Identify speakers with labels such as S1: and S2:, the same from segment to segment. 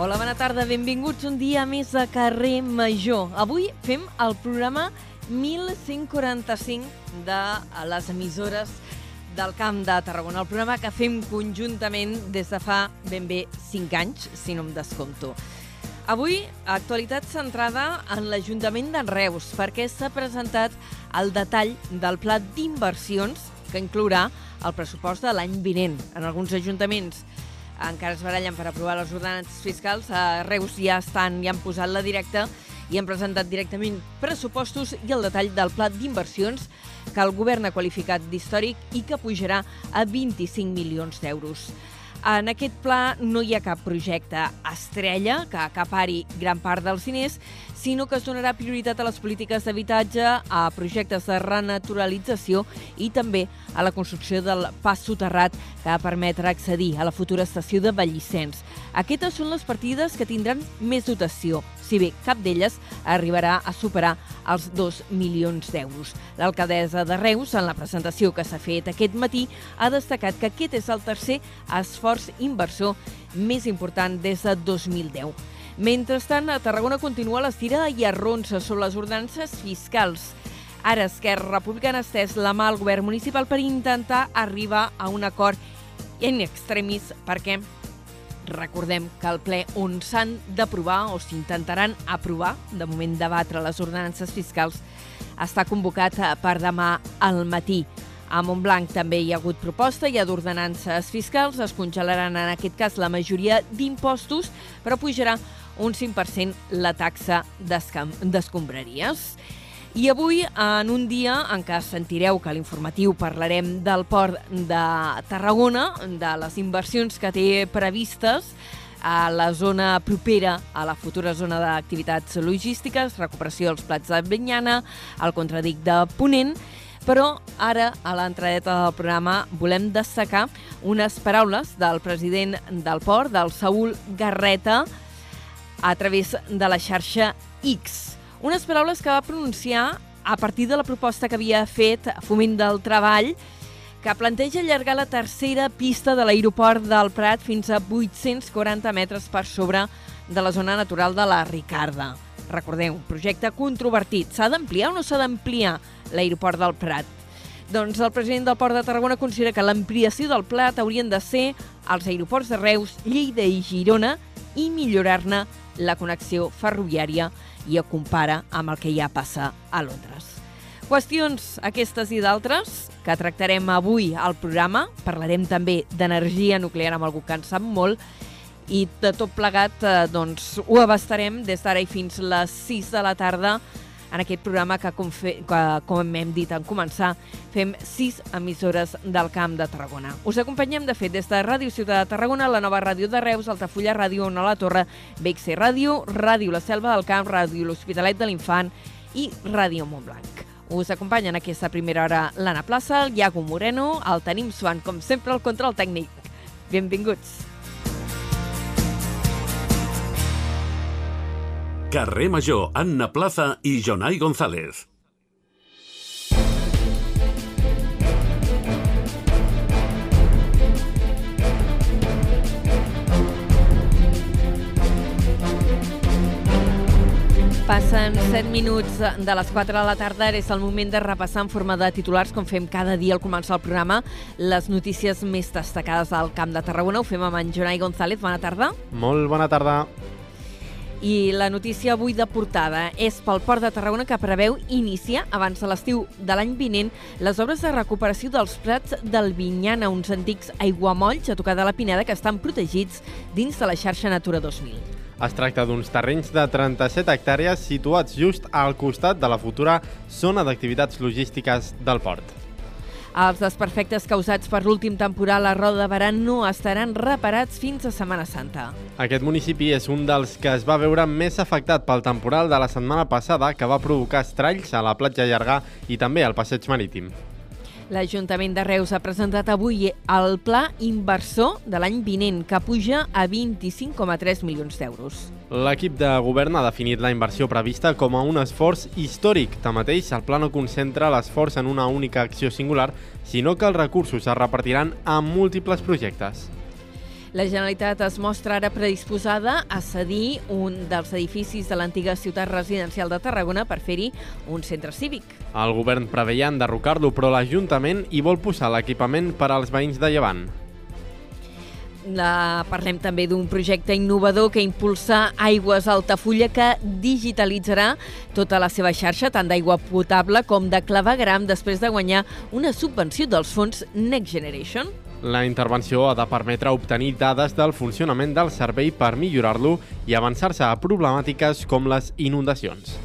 S1: Hola, bona tarda, benvinguts un dia més a Carrer Major. Avui fem el programa 1145 de les emissores del Camp de Tarragona, el programa que fem conjuntament des de fa ben bé 5 anys, si no em descompto. Avui, actualitat centrada en l'Ajuntament de Reus, perquè s'ha presentat el detall del pla d'inversions que inclourà el pressupost de l'any vinent. En alguns ajuntaments encara es barallen per aprovar les ordenances fiscals. A Reus ja estan, ja han posat la directa i han presentat directament pressupostos i el detall del pla d'inversions que el govern ha qualificat d'històric i que pujarà a 25 milions d'euros. En aquest pla no hi ha cap projecte estrella que acapari gran part dels diners, sinó que es donarà prioritat a les polítiques d'habitatge, a projectes de renaturalització i també a la construcció del pas soterrat que va permetre accedir a la futura estació de Vallissens. Aquestes són les partides que tindran més dotació, si bé cap d'elles arribarà a superar els 2 milions d'euros. L'alcaldessa de Reus, en la presentació que s'ha fet aquest matí, ha destacat que aquest és el tercer esforç inversor més important des de 2010. Mentrestant, a Tarragona continua l'estira i arronsa sobre les ordenances fiscals. Ara Esquerra Republicana ha estès la mà al govern municipal per intentar arribar a un acord en extremis perquè recordem que el ple on s'han d'aprovar o s'intentaran aprovar, de moment debatre les ordenances fiscals, està convocat per demà al matí. A Montblanc també hi ha hagut proposta, hi ha d'ordenances fiscals, es congelaran en aquest cas la majoria d'impostos, però pujarà un 5% la taxa d'escombraries. I avui, en un dia en què sentireu que a l'informatiu parlarem del port de Tarragona, de les inversions que té previstes a la zona propera a la futura zona d'activitats logístiques, recuperació dels plats de Benyana, el contradic de Ponent, però ara, a l'entradeta del programa, volem destacar unes paraules del president del port, del Saúl Garreta, a través de la xarxa X. Unes paraules que va pronunciar a partir de la proposta que havia fet Foment del Treball, que planteja allargar la tercera pista de l'aeroport del Prat fins a 840 metres per sobre de la zona natural de la Ricarda. Recordeu, un projecte controvertit. S'ha d'ampliar o no s'ha d'ampliar l'aeroport del Prat? Doncs el president del Port de Tarragona considera que l'ampliació del Prat haurien de ser als aeroports de Reus, Lleida i Girona i millorar-ne la connexió ferroviària i ho compara amb el que ja passa a Londres. Qüestions aquestes i d'altres que tractarem avui al programa. Parlarem també d'energia nuclear amb algú que en sap molt i de tot plegat eh, doncs, ho abastarem des d'ara i fins les 6 de la tarda en aquest programa que, com, fe, que, com hem dit en començar, fem sis emissores del Camp de Tarragona. Us acompanyem, de fet, des de Ràdio Ciutat de Tarragona, la nova ràdio de Reus, Altafulla Ràdio, Ona la Torre, BXC Ràdio, Ràdio La Selva del Camp, Ràdio L'Hospitalet de l'Infant i Ràdio Montblanc. Us acompanya en aquesta primera hora l'Anna Plaça, el Iago Moreno, el tenim suant, com sempre, el control tècnic. Benvinguts.
S2: Carrer Major, Anna Plaza i Jonai González.
S1: Passen 7 minuts de les 4 de la tarda. És el moment de repassar en forma de titulars, com fem cada dia al començar el programa, les notícies més destacades del Camp de Tarragona. Ho fem amb en Jonai González. Bona tarda.
S3: Molt bona tarda.
S1: I la notícia avui de portada és pel Port de Tarragona que preveu iniciar, abans de l'estiu de l'any vinent, les obres de recuperació dels prats del Vinyana, uns antics aiguamolls a tocar de la Pineda que estan protegits dins de la xarxa Natura 2000.
S3: Es tracta d'uns terrenys de 37 hectàrees situats just al costat de la futura zona d'activitats logístiques del port.
S1: Els desperfectes causats per l'últim temporal a Roda de Barà no estaran reparats fins a Setmana Santa.
S3: Aquest municipi és un dels que es va veure més afectat pel temporal de la setmana passada que va provocar estralls a la platja llarga i també al passeig marítim.
S1: L'Ajuntament de Reus ha presentat avui el pla inversor de l'any vinent, que puja a 25,3 milions d'euros.
S3: L'equip de govern ha definit la inversió prevista com a un esforç històric. Tanmateix, el pla no concentra l'esforç en una única acció singular, sinó que els recursos es repartiran en múltiples projectes.
S1: La Generalitat es mostra ara predisposada a cedir un dels edificis de l'antiga ciutat residencial de Tarragona per fer-hi un centre cívic.
S3: El govern preveia enderrocar-lo, però l'Ajuntament hi vol posar l'equipament per als veïns de Llevant.
S1: La, parlem també d'un projecte innovador que impulsa Aigües Altafulla que digitalitzarà tota la seva xarxa, tant d'aigua potable com de clavegram, després de guanyar una subvenció dels fons Next Generation.
S3: La intervenció ha de permetre obtenir dades del funcionament del servei per millorar-lo i avançar-se a problemàtiques com les inundacions.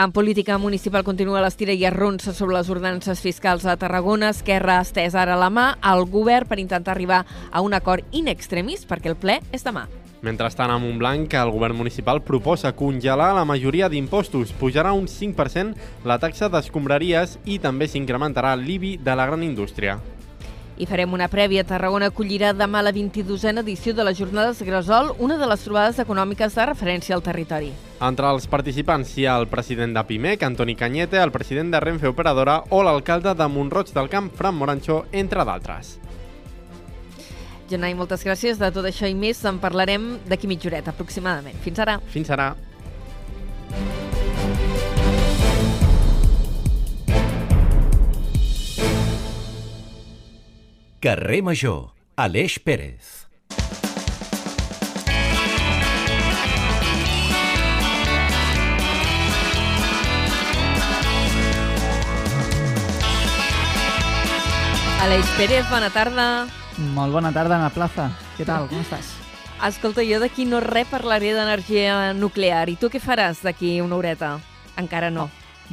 S1: En política municipal continua l'estira i arronsa sobre les ordenances fiscals a Tarragona. Esquerra ha estès ara la mà al govern per intentar arribar a un acord in extremis perquè el ple és demà.
S3: Mentrestant, a Montblanc, el govern municipal proposa congelar la majoria d'impostos. Pujarà un 5% la taxa d'escombraries i també s'incrementarà l'IBI de la gran indústria.
S1: I farem una prèvia. Tarragona acollirà demà la 22a edició de les Jornades Gresol, una de les trobades econòmiques de referència al territori.
S3: Entre els participants hi ha el president de PIMEC, Antoni Canyete, el president de Renfe Operadora o l'alcalde de Montroig del Camp, Fran Morancho, entre d'altres.
S1: Genai, moltes gràcies. De tot això i més en parlarem d'aquí mitja horeta, aproximadament. Fins ara.
S3: Fins ara.
S4: Carrer Major, Aleix Pérez.
S1: Aleix Pérez, bona tarda.
S5: Molt bona tarda, Ana Plaza. Què tal? Com estàs?
S1: Escolta, jo d'aquí no res parlaré d'energia nuclear. I tu què faràs d'aquí una horeta? Encara no.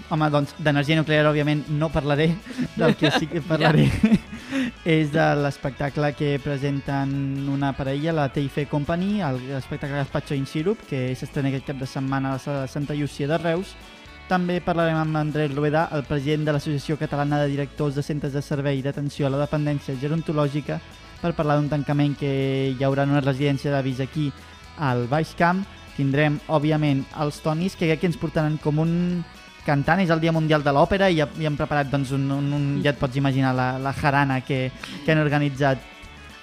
S5: Home, doncs d'energia nuclear, òbviament, no parlaré. Del que sí que parlaré és de l'espectacle que presenten una parella, la TIF Company, l'espectacle Gaspacho in Sirup, que s'estrena aquest cap de setmana a la sala de Santa Llúcia de Reus. També parlarem amb Andrés Rueda, el president de l'Associació Catalana de Directors de Centres de Servei d'Atenció a la Dependència Gerontològica, per parlar d'un tancament que hi haurà en una residència d'avis aquí al Baix Camp. Tindrem, òbviament, els tonis, que crec que ens portaran com un cantant, és el Dia Mundial de l'Òpera i ja hem preparat, doncs, un, un, un, ja et pots imaginar la, la jarana que, que han organitzat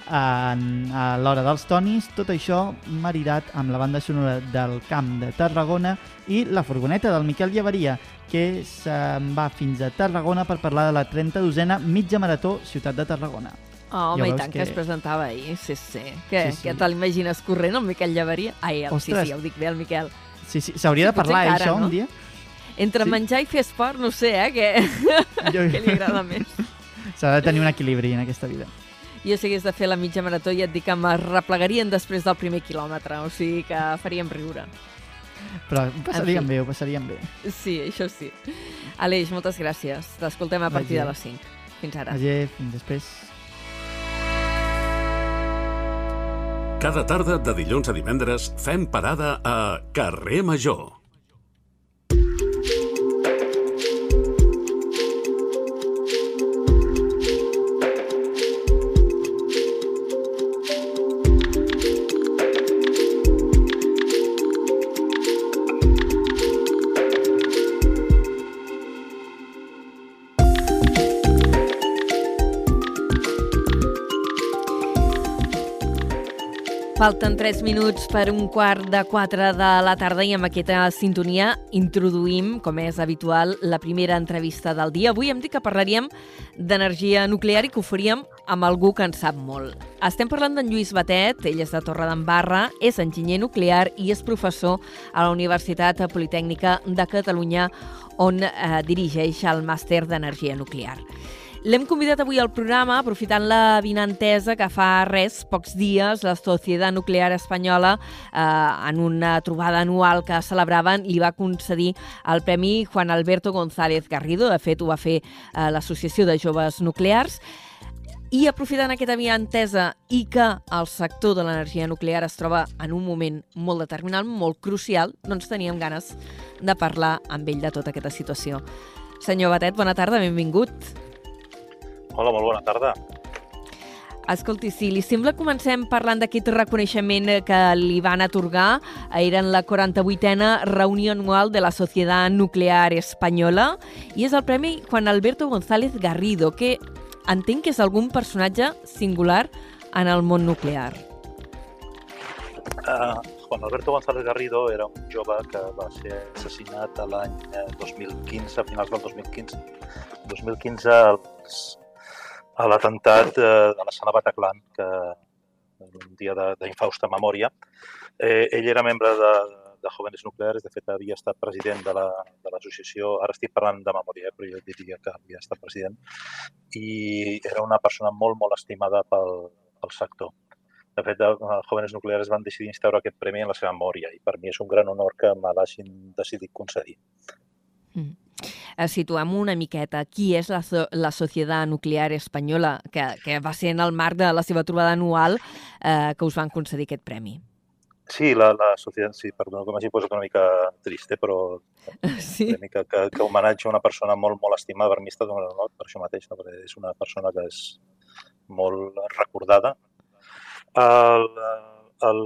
S5: en, a l'hora dels tonis, tot això maridat amb la banda sonora del Camp de Tarragona i la furgoneta del Miquel Llevaria, que se'n va fins a Tarragona per parlar de la 32a mitja marató Ciutat de Tarragona.
S1: Oh, home,
S5: Ja
S1: i tant que...
S5: que-
S1: es presentava ahir, sí, sí. Què,
S5: Sí, sí.
S1: que te l'imagines corrent, el Miquel Llevaria? Ai, el, sí,
S5: Ostres.
S1: sí, ja ho dic bé, el Miquel.
S5: Sí, sí, s'hauria
S1: Sí,
S5: de parlar, eh,
S1: encara,
S5: això,
S1: no?
S5: un dia.
S1: Entre
S5: Sí.
S1: menjar i fer esport, no sé, eh, què,
S5: Jo...
S1: què li agrada més.
S5: S'ha de tenir un equilibri en aquesta vida.
S1: Jo si hagués de fer la mitja marató ja et dic que replegarien després del primer quilòmetre, o sigui que faríem riure.
S5: Però ho passaríem
S1: En fi.
S5: bé, ho passaríem bé.
S1: Sí, això sí. Aleix, moltes gràcies. T'escoltem a partir de
S5: Vaja.
S1: les 5. Fins ara.
S5: Vaja, fins després.
S2: Cada tarda de dilluns a divendres fem parada a Carrer Major.
S1: Falten 3 minuts per un quart de 4 de la tarda i amb aquesta sintonia introduïm, com és habitual, la primera entrevista del dia. Avui hem dit que parlaríem d'energia nuclear i que ho faríem amb algú que en sap molt. Estem parlant d'en Lluís Batet, ell és de Torredembarra, és enginyer nuclear i és professor a la Universitat Politècnica de Catalunya on eh, dirigeix el màster d'energia nuclear. L'hem convidat avui al programa aprofitant la vinantesa que fa res, pocs dies, la Societat Nuclear Espanyola, eh, en una trobada anual que celebraven, li va concedir el Premi Juan Alberto González Garrido. De fet, ho va fer eh, l'Associació de Joves Nuclears. I aprofitant aquesta vinantesa i que el sector de l'energia nuclear es troba en un moment molt determinant, molt crucial, doncs teníem ganes de parlar amb ell de tota aquesta situació. Senyor Batet, bona tarda, benvingut.
S6: Hola, molt bona tarda.
S1: Escolti, si li sembla, comencem parlant d'aquest reconeixement que li van atorgar. Era en la 48a reunió anual de la Societat Nuclear Espanyola i és el Premi Juan Alberto González Garrido, que entenc que és algun personatge singular en el món nuclear.
S6: Uh, Juan Alberto González Garrido era un jove que va ser assassinat l'any 2015, a finals del 2015. 2015 els, a l'atemptat eh, de la sala Bataclan, que un dia d'infausta memòria. Eh, ell era membre de, de Jóvenes Nucleares, de fet havia estat president de l'associació, la, ara estic parlant de memòria, però jo diria que havia estat president, i era una persona molt, molt estimada pel, pel sector. De fet, els Jóvenes Nucleares van decidir instaurar aquest premi en la seva memòria i per mi és un gran honor que me l'hagin decidit concedir.
S1: Mm. Eh, situem una miqueta qui és la, la Societat Nuclear Espanyola, que, que va ser en el marc de la seva trobada anual eh, que us van concedir aquest premi.
S6: Sí, la, la societat, sí, perdó que m'hagi posat una mica triste, però
S1: sí.
S6: una mica que, que homenatge una persona molt, molt estimada, per mi un honor per això mateix, no? perquè és una persona que és molt recordada. El, el,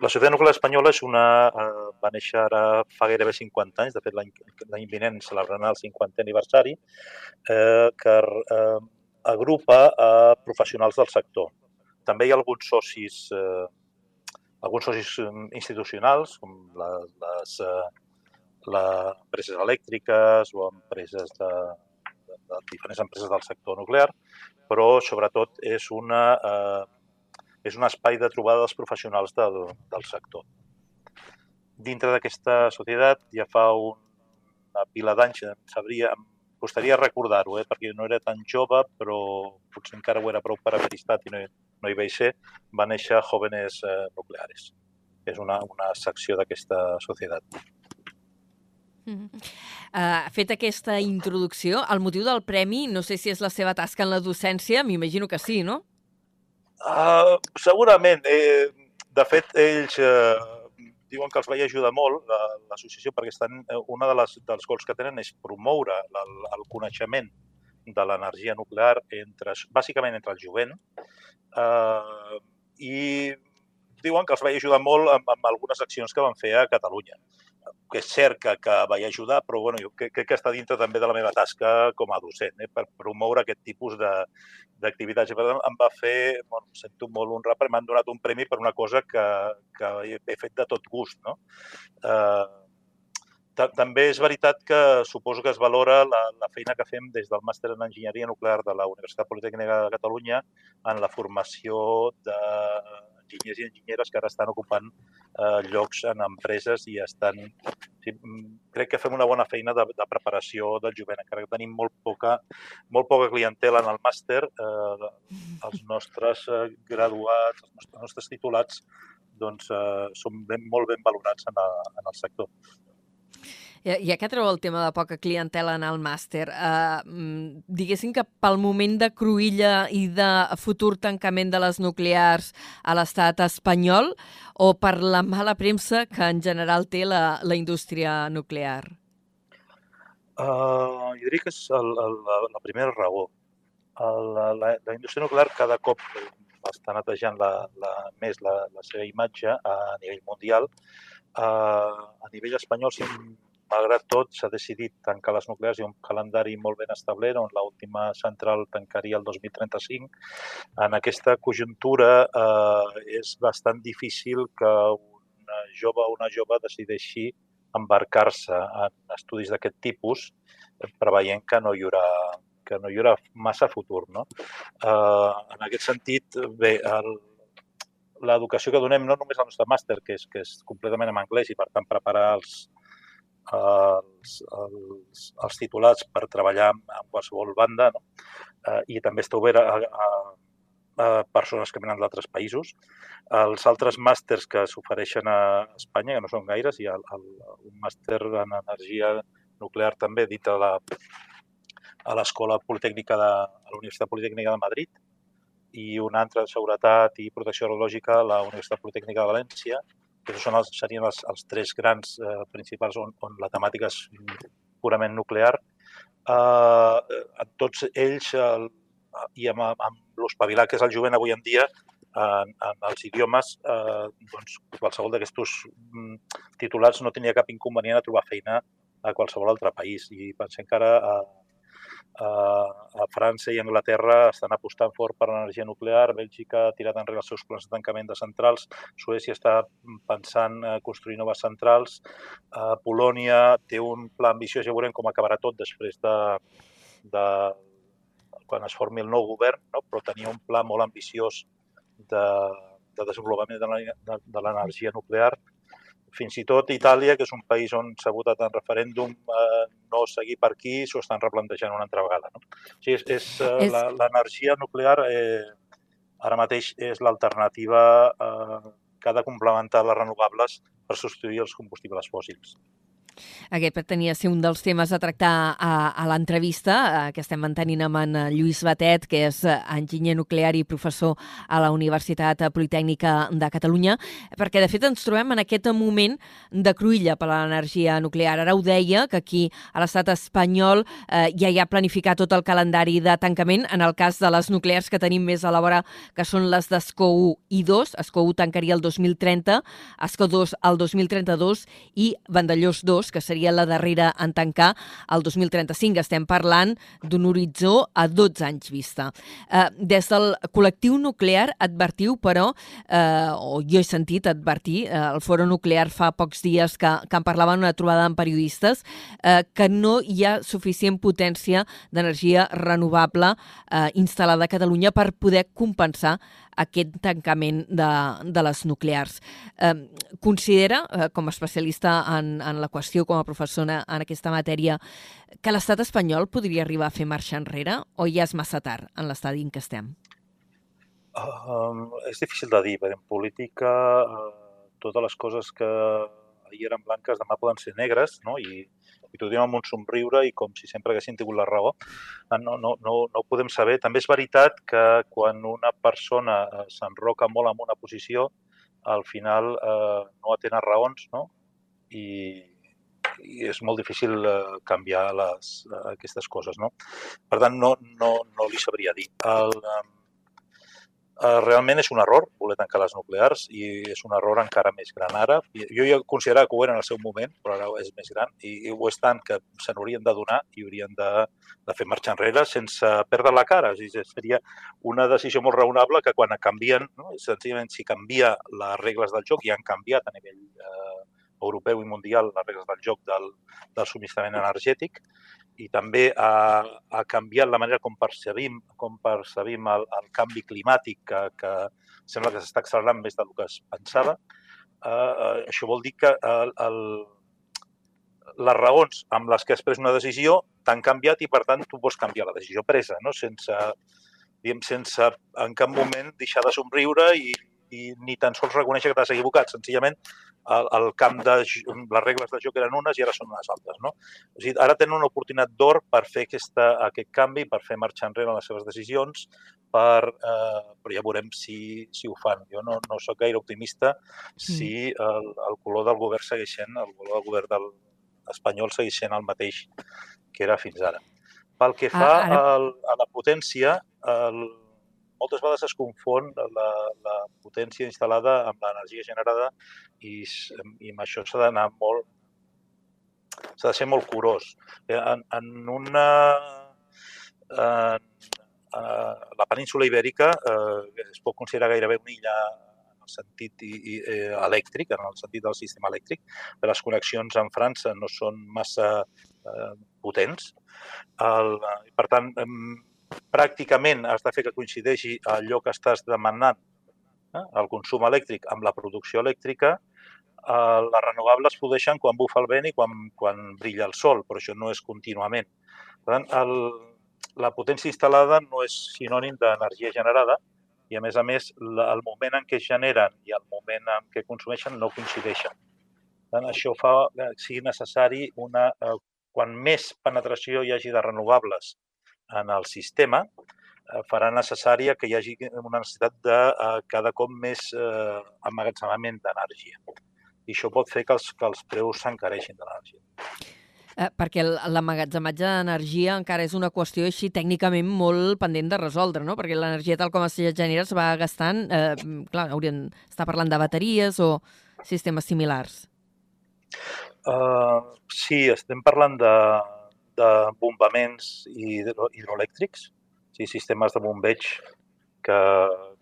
S6: la Societat Nuclear Espanyola és una, eh, va néixer ara fa gairebé 50 anys, de fet l'any vinent celebrarà el 50è aniversari, eh, que eh, agrupa a professionals del sector. També hi ha alguns socis, eh, alguns socis institucionals, com les, les, eh, empreses elèctriques o empreses de, de, de diferents empreses del sector nuclear, però sobretot és una eh, és un espai de trobada dels professionals del, del sector. Dintre d'aquesta societat ja fa una pila d'anys, sabria, em costaria recordar-ho, eh, perquè no era tan jove, però potser encara ho era prou per haver estat i no, no hi vaig ser, va néixer Jóvenes eh, Nucleares. És una, una secció d'aquesta societat.
S1: Uh, fet aquesta introducció, el motiu del premi, no sé si és la seva tasca en la docència, m'imagino que sí, no?
S6: Uh, segurament. Eh, de fet, ells eh, diuen que els vaig ajudar molt, l'associació, perquè estan, una de les, dels gols que tenen és promoure el, el coneixement de l'energia nuclear entre, bàsicament entre el jovent eh, i diuen que els vaig ajudar molt amb, amb algunes accions que van fer a Catalunya que és cert que, que vaig ajudar, però bueno, jo crec, que està dintre també de la meva tasca com a docent, eh, per promoure aquest tipus d'activitats. Per tant, em va fer, bueno, sento molt un rap, m'han donat un premi per una cosa que, que he fet de tot gust. No? Eh, també és veritat que suposo que es valora la, la feina que fem des del màster en enginyeria nuclear de la Universitat Politècnica de Catalunya en la formació de enginyers i enginyeres que ara estan ocupant eh, llocs en empreses i estan... Sí, crec que fem una bona feina de, de preparació del jovent, encara que tenim molt poca, molt poca clientela en el màster. Eh, els nostres eh, graduats, els nostres titulats, doncs, eh, són ben, molt ben valorats en, a, en el sector.
S1: Ja que treu el tema de poca clientela en el màster, eh, diguéssim que pel moment de cruïlla i de futur tancament de les nuclears a l'estat espanyol o per la mala premsa que en general té la, la indústria nuclear?
S6: Uh, jo diria que és el, el, la, la primera raó. El, la, la indústria nuclear cada cop està netejant la, la, més la, la seva imatge a nivell mundial. Uh, a nivell espanyol, si malgrat tot, s'ha decidit tancar les nuclears i un calendari molt ben establert, on l'última central tancaria el 2035. En aquesta conjuntura eh, és bastant difícil que una jove o una jove decideixi embarcar-se en estudis d'aquest tipus, preveient que no hi haurà que no hi haurà massa futur. No? Eh, en aquest sentit, bé, el, l'educació que donem no només al nostre màster, que és, que és completament en anglès i per tant preparar els, els, els, els titulats per treballar en qualsevol banda no? eh, i també està obert a, a, a persones que venen d'altres països. Els altres màsters que s'ofereixen a Espanya, que no són gaires, hi ha el, un màster en energia nuclear també dit a la a l'Escola Politècnica de a la Universitat Politècnica de Madrid i un altre de Seguretat i Protecció Radiològica a la Universitat Politècnica de València, que són els, serien els, els tres grans eh, principals on, on la temàtica és purament nuclear. Eh, en tots ells, el, i amb, amb l'espavilar que és el jovent avui en dia, en, en els idiomes, eh, doncs, qualsevol d'aquests mm, titulats no tenia cap inconvenient a trobar feina a qualsevol altre país. I pensem que ara eh, a França i Anglaterra estan apostant fort per l'energia nuclear, Bèlgica ha tirat enrere els seus plans de tancament de centrals, Suècia està pensant a construir noves centrals, Polònia té un pla ambiciós, ja veurem com acabarà tot després de, de quan es formi el nou govern, no? però tenia un pla molt ambiciós de, de desenvolupament de l'energia nuclear fins i tot Itàlia, que és un país on s'ha votat en referèndum, eh, no seguir per aquí, s'ho estan replantejant una altra vegada. No? O sigui, és, és, eh, és... l'energia nuclear eh, ara mateix és l'alternativa eh, que ha de complementar les renovables per substituir els combustibles fòssils.
S1: Aquest pretenia ser un dels temes a tractar a, a l'entrevista eh, que estem mantenint amb en Lluís Batet, que és eh, enginyer nuclear i professor a la Universitat Politècnica de Catalunya, perquè de fet ens trobem en aquest moment de cruïlla per a l'energia nuclear. Ara ho deia, que aquí a l'estat espanyol eh, ja hi ha planificat tot el calendari de tancament. En el cas de les nuclears que tenim més a la vora, que són les d'Escó 1 i 2, Escó 1 tancaria el 2030, Escó 2 el 2032 i Vandellós 2 que seria la darrera en tancar el 2035. Estem parlant d'un horitzó a 12 anys vista. Eh, des del col·lectiu nuclear advertiu, però, eh, o jo he sentit advertir, eh, el Foro Nuclear fa pocs dies que, que en parlava en una trobada amb periodistes, eh, que no hi ha suficient potència d'energia renovable eh, instal·lada a Catalunya per poder compensar aquest tancament de, de les nuclears. Eh, considera, eh, com a especialista en, en la qüestió, com a professora en aquesta matèria, que l'estat espanyol podria arribar a fer marxa enrere o ja és massa tard en l'estadi en què estem?
S6: Uh, és difícil de dir, perquè en política uh, totes les coses que ahir eren blanques demà poden ser negres, no? I i t'ho diem amb un somriure i com si sempre haguessin tingut la raó. Ah, no, no, no, no ho podem saber. També és veritat que quan una persona eh, s'enroca molt en una posició, al final eh, no atén raons, no? I, i és molt difícil eh, canviar les, eh, aquestes coses, no? Per tant, no, no, no li sabria dir. El, Eh, realment és un error voler tancar les nuclears i és un error encara més gran ara. Jo ja considerava que ho era en el seu moment, però ara és més gran i, i ho és tant que se n'haurien de donar i haurien de, de fer marxa enrere sense perdre la cara. És dir, seria una decisió molt raonable que quan canvien, no? senzillament si canvia les regles del joc, i han canviat a nivell eh, europeu i mundial les regles del joc del, del subministrament energètic, i també ha, ha canviat la manera com percebim, com percebim el, el canvi climàtic que, que sembla que s'està accelerant més del que es pensava. Uh, uh, això vol dir que el, el, les raons amb les que has pres una decisió t'han canviat i, per tant, tu pots canviar la decisió presa, no? sense, diguem, sense en cap moment deixar de somriure i, i ni tan sols reconèixer que t'has equivocat. Senzillament, el, el camp de les regles de joc eren unes i ara són unes altres. No? O sigui, ara tenen una oportunitat d'or per fer aquesta, aquest canvi, per fer marxar enrere les seves decisions, per, eh, però ja veurem si, si ho fan. Jo no, no sóc gaire optimista si el, el color del govern segueix sent, el color del govern del espanyol segueix sent el mateix que era fins ara. Pel que fa ah, ara... al, a la potència, el, moltes vegades es confon la, la potència instal·lada amb l'energia generada i, i amb això s'ha d'anar molt... s'ha de ser molt curós. Eh, en, en una... En, en la península ibèrica eh, es pot considerar gairebé una illa en el sentit i, i, eh, elèctric, en el sentit del sistema elèctric, les connexions amb França no són massa eh, potents. El, per tant, pràcticament has de fer que coincideixi allò que estàs demanant, eh? el consum elèctric amb la producció elèctrica, eh, les renovables floreixen quan bufa el vent i quan, quan brilla el sol, però això no és contínuament. Per tant, el, la potència instal·lada no és sinònim d'energia generada i, a més a més, la, el moment en què es generen i el moment en què consumeixen no coincideixen. Per tant, això fa que sigui necessari una... Eh, quan més penetració hi hagi de renovables en el sistema, eh, farà necessària que hi hagi una necessitat de eh, cada cop més eh, emmagatzemament d'energia. I això pot fer que els, que els preus s'encareixin de l'energia.
S1: Eh, perquè l'emmagatzematge d'energia encara és una qüestió així tècnicament molt pendent de resoldre, no? Perquè l'energia tal com es genera es va gastant... Eh, clar, hauríem d'estar parlant de bateries o sistemes similars.
S6: Uh, sí, estem parlant de, de bombaments hidro, hidroelèctrics, sí, sistemes de bombeig que,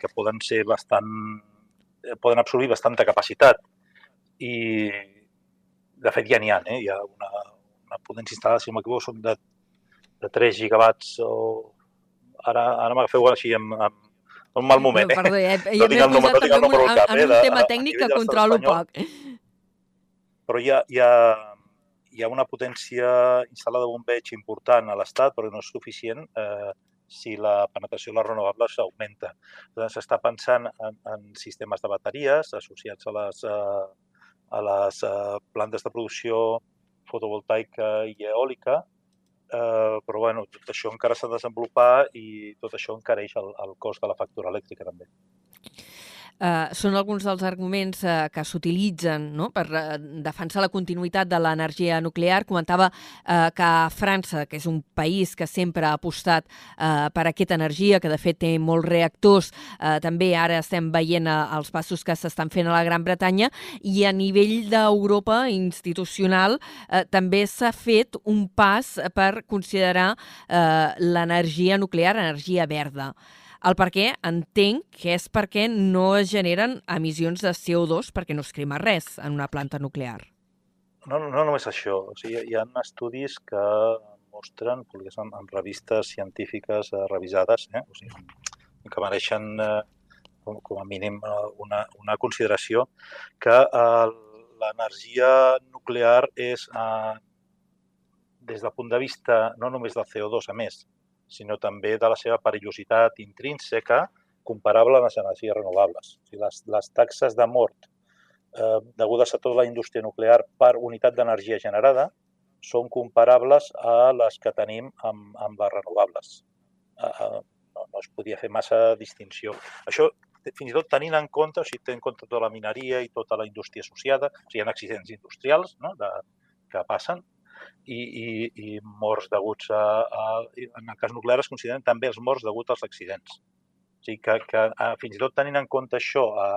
S6: que poden ser bastant eh, poden absorbir bastanta capacitat i de fet ja n'hi ha, eh? hi ha una, una potència instal·lada, si no m'equivoco, són de, de 3 gigawatts o ara, ara m'agafeu així amb, amb, un mal moment, eh?
S1: Perdó, ja, ja
S6: No tinc el número- no tinc el
S1: en
S6: número
S1: un,
S6: al cap,
S1: en
S6: eh,
S1: un
S6: de-
S1: tema tècnic que controlo
S6: espanyol.
S1: poc.
S6: però hi ha, hi ha, hi ha una potència instal·lada de bombeig important a l'Estat, però no és suficient eh, si la penetració de les renovables augmenta. S'està pensant en, en sistemes de bateries associats a les, eh, a les eh, plantes de producció fotovoltaica i eòlica, eh, però bueno, tot això encara s'ha de desenvolupar i tot això encareix el, el cost de la factura elèctrica també.
S1: Uh, són alguns dels arguments uh, que s'utilitzen no? per uh, defensar la continuïtat de l'energia nuclear. Comentava uh, que França, que és un país que sempre ha apostat uh, per aquesta energia, que de fet té molts reactors, uh, també ara estem veient uh, els passos que s'estan fent a la Gran Bretanya, i a nivell d'Europa institucional uh, també s'ha fet un pas per considerar uh, l'energia nuclear energia verda. El per què entenc que és perquè no es generen emissions de CO2 perquè no es crema res en una planta nuclear.
S6: No, no, no només això. O sigui, hi ha estudis que mostren, publicats en, en revistes científiques eh, revisades, eh? o sigui, que mereixen eh, com, com a mínim eh, una, una consideració, que eh, l'energia nuclear és, eh, des del punt de vista no només del CO2, a més, sinó també de la seva perillositat intrínseca, comparable a les energies renovables. O sigui, les, les taxes de mort eh, degudes a tota la indústria nuclear per unitat d'energia generada són comparables a les que tenim amb, amb les renovables. Eh, no, no es podia fer massa distinció. Això, fins i tot tenint en compte, o sigui, tenint en compte tota la mineria i tota la indústria associada, o sigui, hi ha accidents industrials no? de, que passen, i, i, i morts deguts a, a... En el cas nuclear es consideren també els morts deguts als accidents. O sigui, que, que a, fins i tot tenint en compte això, a,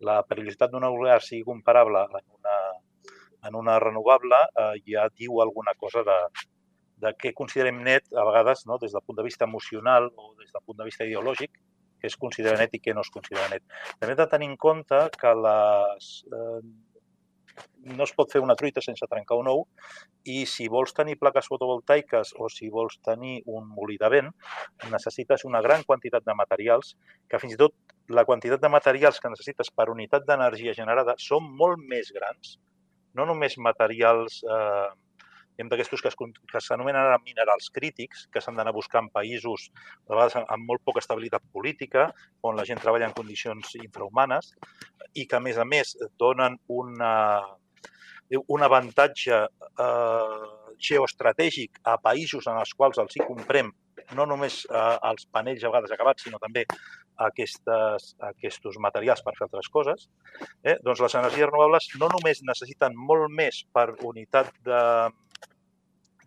S6: la perillositat d'una nuclear sigui comparable en una, en una renovable, eh, ja diu alguna cosa de, de què considerem net, a vegades, no, des del punt de vista emocional o des del punt de vista ideològic, què es considera net i què no es considera net. També hem de tenir en compte que les, eh, no es pot fer una truita sense trencar un ou i si vols tenir plaques fotovoltaiques o si vols tenir un molí de vent, necessites una gran quantitat de materials que fins i tot la quantitat de materials que necessites per unitat d'energia generada són molt més grans, no només materials eh, d'aquestos que, es, que s'anomenen ara minerals crítics, que s'han d'anar a buscar en països de vegades amb molt poca estabilitat política, on la gent treballa en condicions infrahumanes i que, a més a més, donen una, un avantatge eh, geoestratègic a països en els quals els hi comprem no només eh, els panells a vegades acabats, sinó també aquestes, aquests materials per fer altres coses, eh? doncs les energies renovables no només necessiten molt més per unitat de,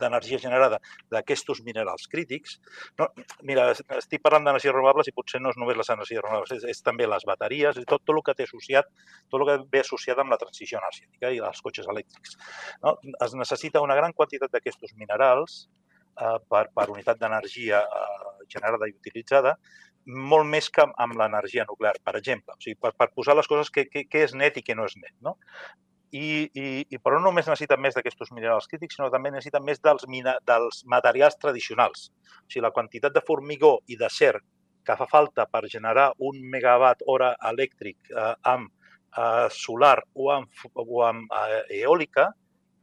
S6: d'energia generada d'aquests minerals crítics. No, mira, estic parlant d'energies renovables i potser no és només les energies renovables, és, és també les bateries, és tot, tot el que té associat, tot el que ve associat amb la transició energètica i els cotxes elèctrics. No? Es necessita una gran quantitat d'aquests minerals eh, per, per unitat d'energia eh, generada i utilitzada, molt més que amb l'energia nuclear, per exemple. O sigui, per, per posar les coses que és net i que no és net. No? I, i, i però no només necessiten més d'aquests minerals crítics, sinó també necessiten més dels, mina, dels materials tradicionals. O sigui, la quantitat de formigó i d'acer que fa falta per generar un megawatt hora elèctric eh, amb eh, solar o amb, o amb eh, eòlica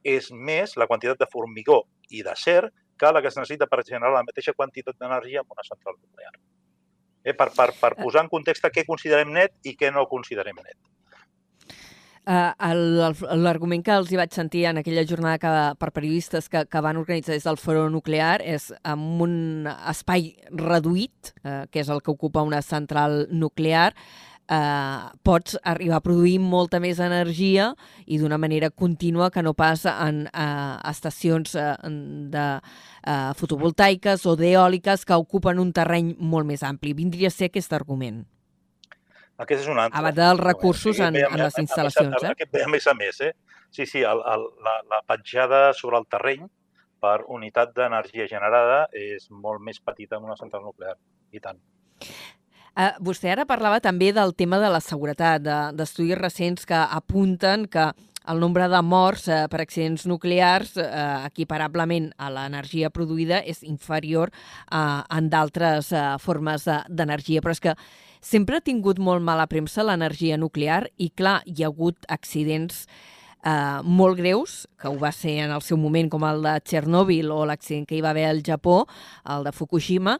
S6: és més la quantitat de formigó i d'acer que la que es necessita per generar la mateixa quantitat d'energia en una central nuclear. Eh, per, per, per posar en context què considerem net i què no considerem net.
S1: Uh, L'argument que els hi vaig sentir en aquella jornada que, per periodistes que, que van organitzar des del foro nuclear és amb un espai reduït, uh, que és el que ocupa una central nuclear, uh, pots arribar a produir molta més energia i d'una manera contínua que no pas en uh, estacions uh, de uh, fotovoltaiques o d'eòliques que ocupen un terreny molt més ampli. Vindria a ser aquest argument.
S6: Aquest és un altre.
S1: A banda dels recursos en, en les instal·lacions,
S6: eh? Aquest ve a més a més, eh? Sí, sí, el, el, la, la petjada sobre el terreny per unitat d'energia generada és molt més petita en una central nuclear, i tant.
S1: Uh, vostè ara parlava també del tema de la seguretat, d'estudis de, recents que apunten que el nombre de morts eh, per accidents nuclears, eh, equiparablement a l'energia produïda, és inferior a, en d'altres eh, formes d'energia. Però és que sempre ha tingut molt mala premsa l'energia nuclear i, clar, hi ha hagut accidents eh, molt greus, que ho va ser en el seu moment, com el de Txernòbil o l'accident que hi va haver al Japó, el de Fukushima,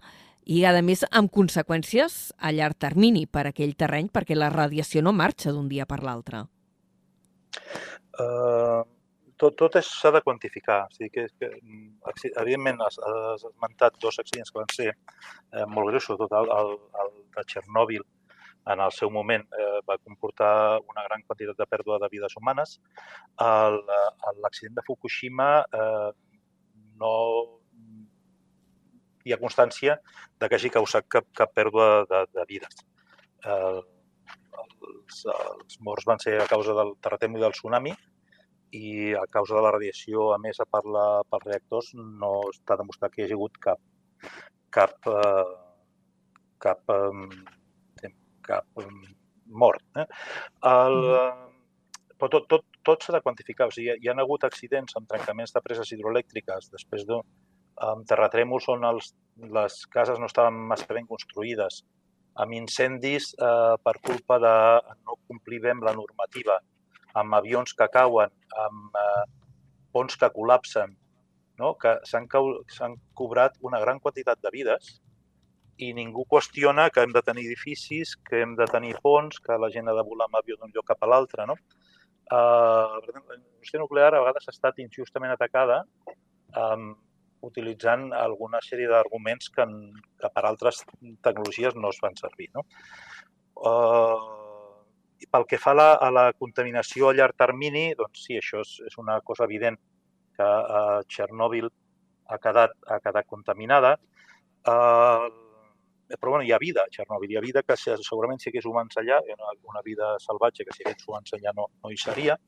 S1: i, a més, amb conseqüències a llarg termini per aquell terreny, perquè la radiació no marxa d'un dia per l'altre.
S6: Uh, tot, tot s'ha de quantificar. O sigui que, que mm, evidentment, has, has esmentat dos accidents que van ser eh, molt greus, sobretot el, el, el de Txernòbil, en el seu moment eh, va comportar una gran quantitat de pèrdua de vides humanes. L'accident de Fukushima eh, no hi ha constància de que hagi causat cap, cap pèrdua de, de vides. Eh, els, els morts van ser a causa del terratrèmol i del tsunami, i a causa de la radiació emesa per la, pels reactors no està demostrat que hi hagi hagut cap, cap, eh, cap, eh, cap eh, mort. Eh? El, però tot, tot, tot s'ha de quantificar. O sigui, hi ha hagut accidents amb trencaments de preses hidroelèctriques després d'un amb terratrèmols on els, les cases no estaven massa ben construïdes, amb incendis eh, per culpa de no complir bé amb la normativa, amb avions que cauen, amb eh, ponts que col·lapsen, no? que s'han cobrat una gran quantitat de vides i ningú qüestiona que hem de tenir edificis, que hem de tenir ponts, que la gent ha de volar amb avió d'un lloc cap a l'altre. No? Uh, la indústria nuclear a vegades ha estat injustament atacada um, utilitzant alguna sèrie d'arguments que, que per altres tecnologies no es van servir. No? Uh, pel que fa a la, a la contaminació a llarg termini, doncs sí, això és, és una cosa evident que eh, Txernòbil ha quedat, ha quedat contaminada. Eh, però bueno, hi ha vida a Txernòbil, hi ha vida que segurament si hagués humans allà, una, una vida salvatge que si hagués humans allà no, no hi seria.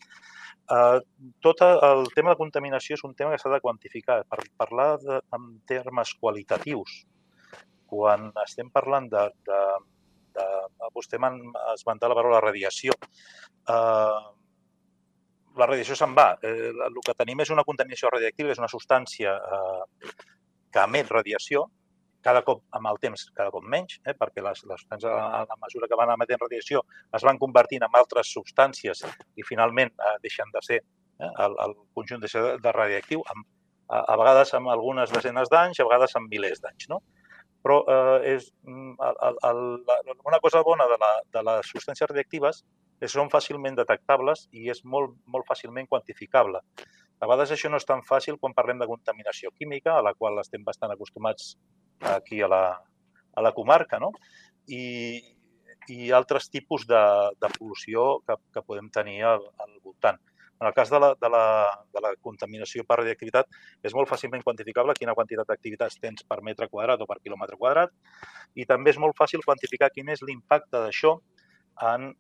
S6: Uh, tot el tema de contaminació és un tema que s'ha de quantificar. Per parlar de, en termes qualitatius, quan estem parlant de, de, de, vostè m'ha esmentat la paraula radiació. Uh, la radiació se'n va. Eh, el que tenim és una contaminació radiactiva, és una substància eh, que emet radiació, cada cop amb el temps cada cop menys, eh, perquè les, les substàncies a la mesura que van emetent radiació es van convertint en altres substàncies i finalment eh, deixen de ser eh, el, el conjunt de ser de radioactiu, amb, a, a vegades amb algunes desenes d'anys, a vegades amb milers d'anys. No? Però eh, és, mm, el, el, el, una cosa bona de, la, de les substàncies radioactives és que són fàcilment detectables i és molt, molt fàcilment quantificable. A vegades això no és tan fàcil quan parlem de contaminació química, a la qual estem bastant acostumats aquí a la, a la comarca, no? I, i altres tipus de, de pol·lució que, que podem tenir al, al voltant. En el cas de la, de la, de la contaminació per radioactivitat, és molt fàcilment quantificable quina quantitat d'activitats tens per metre quadrat o per quilòmetre quadrat i també és molt fàcil quantificar quin és l'impacte d'això en,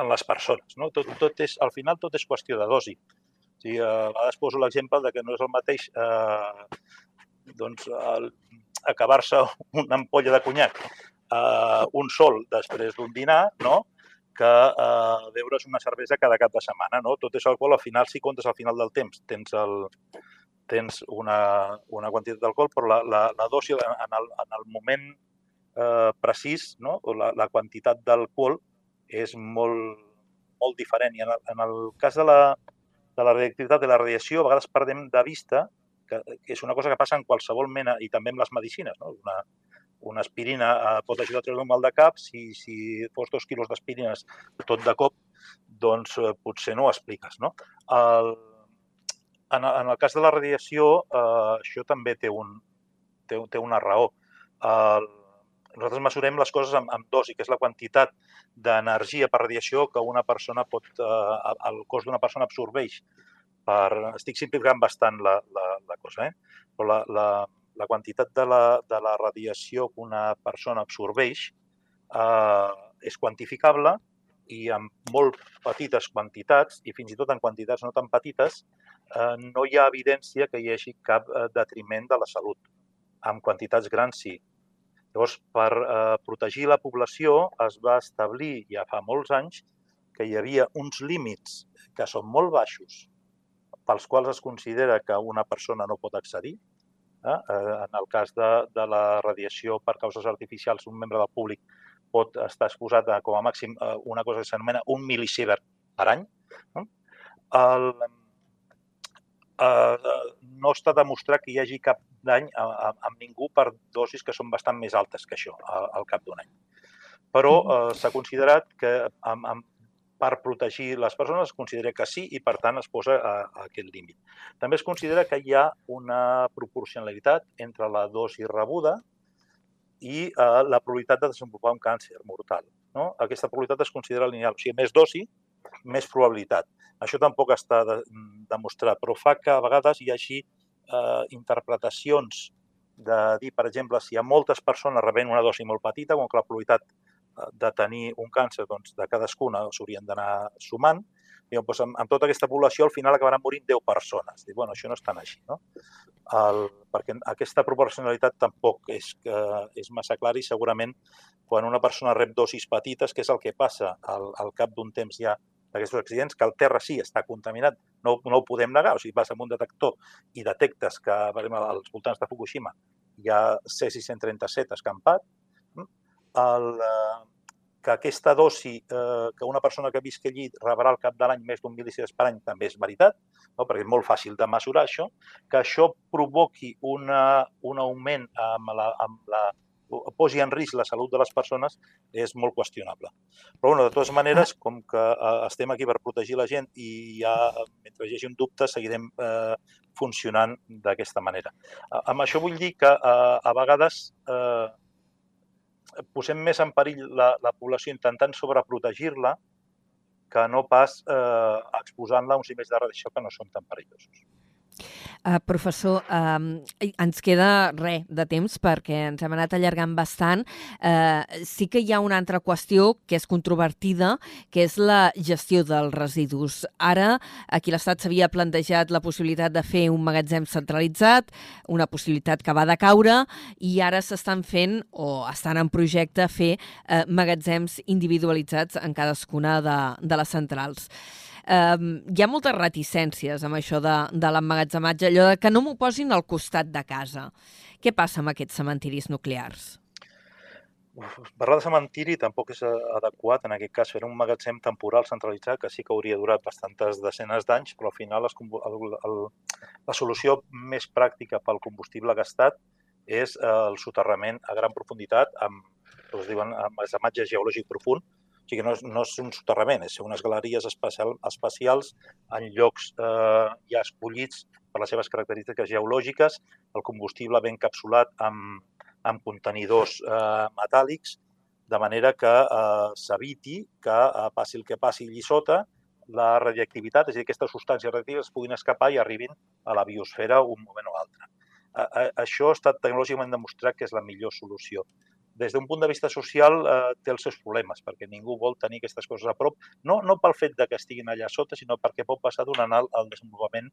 S6: en les persones. No? Tot, tot és, al final tot és qüestió de dosi. O sigui, a vegades poso l'exemple de que no és el mateix eh, doncs, acabar-se una ampolla de conyac eh, un sol després d'un dinar, no? Que eh, beure's una cervesa cada cap de setmana. No? Tot és alcohol, al final, si comptes al final del temps, tens, el, tens una, una quantitat d'alcohol, però la, la, la dosi en el, en el moment eh, precís, no? la, la quantitat d'alcohol és molt, molt diferent. I en el, en el cas de la, de la radioactivitat i la radiació, a vegades perdem de vista que, que és una cosa que passa en qualsevol mena, i també amb les medicines. No? Una, una aspirina eh, pot ajudar a treure un mal de cap, si, si fos dos quilos d'aspirines tot de cop, doncs eh, potser no ho expliques. No? El, en, en el cas de la radiació, eh, això també té, un, té, té una raó. El, nosaltres mesurem les coses amb, amb dosi, que és la quantitat d'energia per radiació que una persona pot, eh, el cos d'una persona absorbeix. Per, estic simplificant bastant la, la, la cosa, eh? però la, la, la quantitat de la, de la radiació que una persona absorbeix eh, és quantificable i amb molt petites quantitats, i fins i tot en quantitats no tan petites, eh, no hi ha evidència que hi hagi cap eh, detriment de la salut. Amb quantitats grans sí. Llavors, per eh, protegir la població es va establir ja fa molts anys que hi havia uns límits que són molt baixos pels quals es considera que una persona no pot accedir. Eh? eh en el cas de, de la radiació per causes artificials, un membre del públic pot estar exposat a, com a màxim, una cosa que s'anomena un milisievert per any. El, eh, no està demostrat que hi hagi cap dany amb ningú per dosis que són bastant més altes que això al cap d'un any. Però eh, s'ha considerat que amb, amb, per protegir les persones es considera que sí i, per tant, es posa a, a aquest límit. També es considera que hi ha una proporcionalitat entre la dosi rebuda i eh, la probabilitat de desenvolupar un càncer mortal. No? Aquesta probabilitat es considera lineal. O sigui, més dosi, més probabilitat. Això tampoc està de, demostrat, però fa que a vegades hi hagi eh, interpretacions de dir, per exemple, si hi ha moltes persones rebent una dosi molt petita, com que la probabilitat de tenir un càncer doncs, de cadascuna s'haurien d'anar sumant, i doncs, amb, amb tota aquesta població al final acabaran morint 10 persones. Dic, bueno, això no és tan així, no? El, perquè aquesta proporcionalitat tampoc és, que és massa clara i segurament quan una persona rep dosis petites, que és el que passa al, al cap d'un temps ja d'aquests accidents, que el terra sí està contaminat, no, no ho podem negar, o sigui, vas amb un detector i detectes que, per exemple, als voltants de Fukushima hi ha C637 escampat, el, eh, que aquesta dosi eh, que una persona que visqui allí rebrà al cap de l'any més d'un milicides per any també és veritat, no? perquè és molt fàcil de mesurar això, que això provoqui una, un augment amb la, amb la posi en risc la salut de les persones és molt qüestionable. Però, bueno, de totes maneres, com que eh, estem aquí per protegir la gent i ja, mentre hi hagi un dubte, seguirem eh, funcionant d'aquesta manera. Eh, amb això vull dir que eh, a vegades eh, posem més en perill la, la població intentant sobreprotegir-la que no pas eh, exposant-la a uns nivells de radiació que no són tan perillosos.
S1: Uh, professor, uh, ens queda res de temps perquè ens hem anat allargant bastant. Uh, sí que hi ha una altra qüestió que és controvertida, que és la gestió dels residus. Ara, aquí l'Estat s'havia plantejat la possibilitat de fer un magatzem centralitzat, una possibilitat que va de caure, i ara s'estan fent, o estan en projecte, fer uh, magatzems individualitzats en cadascuna de, de les centrals eh, hi ha moltes reticències amb això de, de l'emmagatzematge, allò de que no m'ho posin al costat de casa. Què passa amb aquests cementiris nuclears?
S6: Parlar de cementiri tampoc és adequat, en aquest cas fer un magatzem temporal centralitzat que sí que hauria durat bastantes desenes d'anys, però al final el, el, el, la solució més pràctica pel combustible gastat és el soterrament a gran profunditat amb, es diuen, amb geològic profund, o sigui, no és, no és un soterrament, és unes galeries espacial, espacials en llocs eh, ja escollits per les seves característiques geològiques, el combustible ben capsulat amb, amb contenidors eh, metàl·lics, de manera que eh, s'eviti que eh, passi el que passi allí sota, la radioactivitat, és a dir, aquestes substàncies radioactives puguin escapar i arribin a la biosfera un moment o altre. A, a, això ha estat tecnològicament demostrat que és la millor solució des d'un punt de vista social eh, té els seus problemes, perquè ningú vol tenir aquestes coses a prop, no, no pel fet de que estiguin allà sota, sinó perquè pot passar donant el, el desenvolupament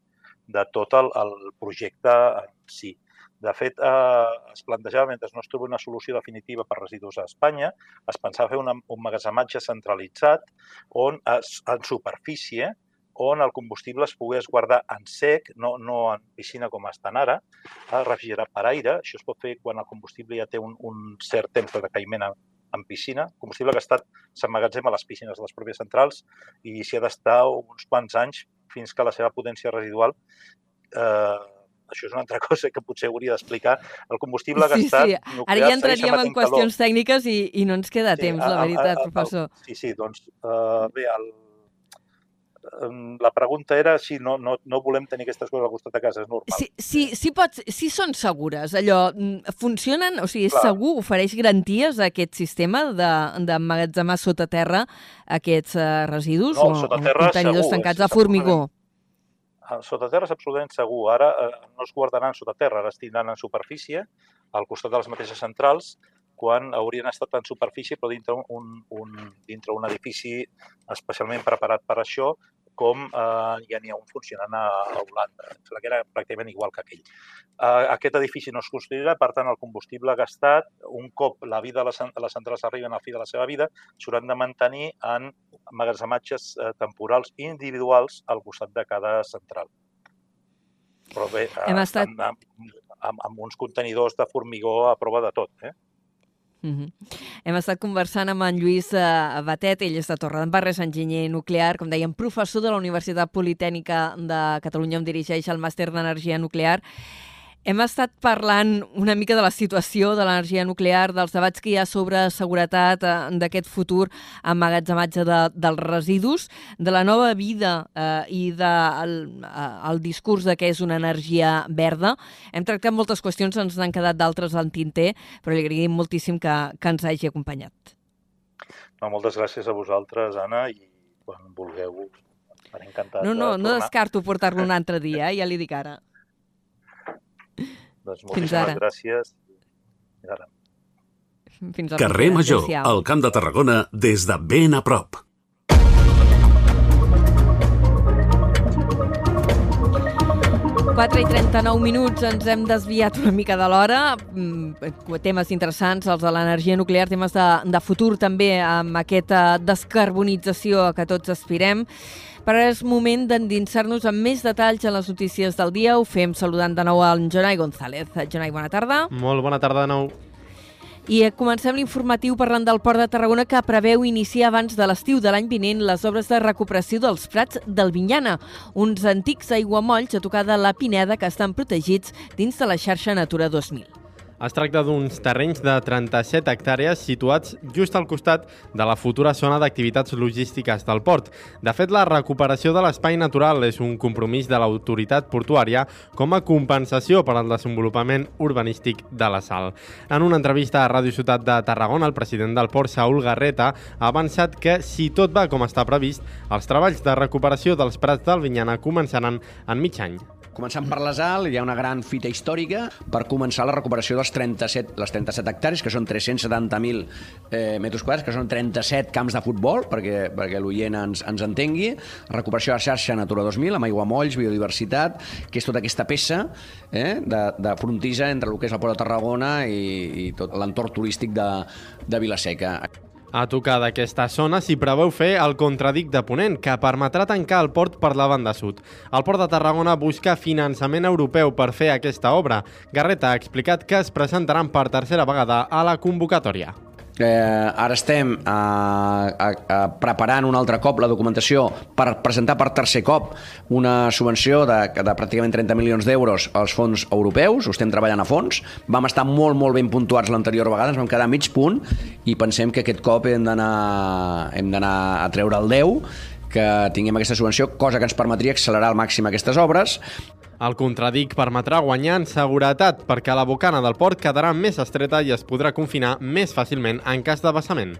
S6: de tot el, el projecte en si. De fet, eh, es plantejava, mentre no es troba una solució definitiva per residus a Espanya, es pensava fer una, un magatzematge centralitzat on es, en superfície on el combustible es pogués guardar en sec, no, no en piscina com estan ara, refrigerat per aire. Això es pot fer quan el combustible ja té un, un cert temps de decaïment en piscina, combustible gastat s'emmagatzema a les piscines de les pròpies centrals i s'hi ha d'estar uns quants anys fins que la seva potència residual eh, això és una altra cosa que potser hauria d'explicar. El combustible
S1: sí,
S6: gastat
S1: sí.
S6: nuclear
S1: Ara ja entraríem en qüestions
S6: calor.
S1: tècniques i, i no ens queda
S6: Sí,
S1: temps,
S6: a-
S1: la
S6: a-
S1: veritat,
S6: a- a-
S1: professor.
S6: Sí, sí, doncs uh, bé, el, la pregunta era si no, no, no volem tenir aquestes coses al costat de casa, és normal.
S1: Si, si, si, pots, si són segures, allò, mm, funcionen? O sigui, és
S6: Clar.
S1: segur? Ofereix garanties a aquest sistema de- d'emmagatzemar sota terra aquests eh, residus?
S6: No,
S1: o,
S6: sota
S1: o
S6: terra
S1: contenidors
S6: segur,
S1: tancats a formigó?
S6: Ah, Sota terra és absolutament segur. Ara eh, no es guardaran sota terra, ara es tindran en superfície, al costat de les mateixes centrals, quan haurien estat en superfície, però dintre un, un, dintre un edifici especialment preparat per això, com eh, ja n'hi ha un funcionant a, a Holanda. Em sembla que era pràcticament igual que aquell. Eh, aquest edifici no es construirà, per tant, el combustible gastat, un cop la vida de les, les centrals arriben al fi de la seva vida, s'hauran de mantenir en emmagatzematges eh, temporals individuals al costat de cada central. Però bé, eh,
S1: Hem estat-
S6: amb, amb, amb uns contenidors de formigó a prova de tot. Eh?
S1: Mhm. Hem estat conversant amb en Lluís eh, Batet, ell és de Torredembarra, és enginyer nuclear, com dèiem, professor de la Universitat Politècnica de Catalunya, on dirigeix el màster d'energia nuclear. Hem estat parlant una mica de la situació de l'energia nuclear, dels debats que hi ha sobre seguretat eh, d'aquest futur emmagatzematge de, dels residus, de la nova vida eh, i del de, eh, el discurs de que és una energia verda. Hem tractat moltes qüestions, ens n'han quedat d'altres al tinter, però li agraïm moltíssim que, que ens hagi acompanyat.
S6: No, moltes gràcies a vosaltres, Anna, i quan vulgueu estaré encantat
S1: No, no,
S6: de
S1: no descarto portar-lo un altre dia, eh? ja li dic ara.
S6: Doncs
S1: Fins
S6: moltíssimes
S1: ara.
S6: gràcies. Fins ara.
S1: Fins al
S2: Carrer. Major, al Camp de Tarragona, des de ben a prop.
S1: 4 i 39 minuts, ens hem desviat una mica de l'hora. Mm, Temes interessants, els de l'energia nuclear, temes de, de futur també, amb aquesta descarbonització a que tots aspirem. Però ara és moment d'endinsar-nos amb més detalls en les notícies del dia. Ho fem saludant de nou en Jonai González. Jonai, bona tarda.
S3: Molt bona tarda de nou.
S1: I eh, comencem l'informatiu parlant del Port de Tarragona que preveu iniciar abans de l'estiu de l'any vinent les obres de recuperació dels prats del Vinyana, uns antics aiguamolls a tocar de la Pineda que estan protegits dins de la xarxa Natura 2000.
S3: Es tracta d'uns terrenys de 37 hectàrees situats just al costat de la futura zona d'activitats logístiques del port. De fet, la recuperació de l'espai natural és un compromís de l'autoritat portuària com a compensació per al desenvolupament urbanístic de la sal. En una entrevista a Ràdio Ciutat de Tarragona, el president del port, Saúl Garreta, ha avançat que, si tot va com està previst, els treballs de recuperació dels prats del Vinyana començaran en mig any.
S7: Començant per la Sal, hi ha una gran fita històrica per començar la recuperació dels 37, les 37 hectàrees, que són 370.000 eh, metres quadrats, que són 37 camps de futbol, perquè, perquè l'oient ens, ens entengui, recuperació de xarxa Natura 2000, amb aiguamolls, biodiversitat, que és tota aquesta peça eh, de, de frontissa entre el que és el Port de Tarragona i, i tot l'entorn turístic de, de Vilaseca.
S3: A tocar d'aquesta zona s'hi preveu fer el contradic de Ponent, que permetrà tancar el port per la banda sud. El Port de Tarragona busca finançament europeu per fer aquesta obra. Garreta ha explicat que es presentaran per tercera vegada a la convocatòria.
S7: Eh, ara estem eh, a, a, preparant un altre cop la documentació per presentar per tercer cop una subvenció de, de pràcticament 30 milions d'euros als fons europeus, ho estem treballant a fons. Vam estar molt, molt ben puntuats l'anterior vegada, ens vam quedar a mig punt i pensem que aquest cop hem d'anar a treure el 10 que tinguem aquesta subvenció, cosa que ens permetria accelerar al màxim aquestes obres.
S3: El contradic permetrà guanyar en seguretat perquè la bocana del port quedarà més estreta i es podrà confinar més fàcilment en cas de vessament.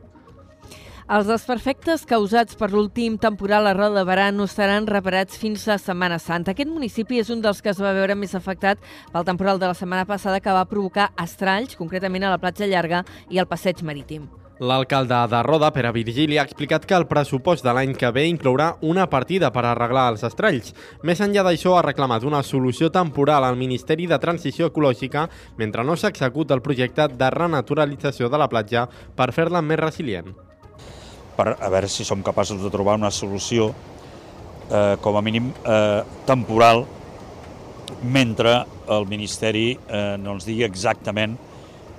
S1: Els desperfectes causats per l'últim temporal a Roda de Barà no estaran reparats fins a Setmana Santa. Aquest municipi és un dels que es va veure més afectat pel temporal de la setmana passada que va provocar estralls, concretament a la platja llarga i al passeig marítim.
S3: L'alcalde de Roda, Pere Virgili, ha explicat que el pressupost de l'any que ve inclourà una partida per arreglar els estralls. Més enllà d'això, ha reclamat una solució temporal al Ministeri de Transició Ecològica mentre no s'executa el projecte de renaturalització de la platja per fer-la més resilient.
S8: per a veure si som capaços de trobar una solució eh, com a mínim eh, temporal mentre el Ministeri eh, no ens digui exactament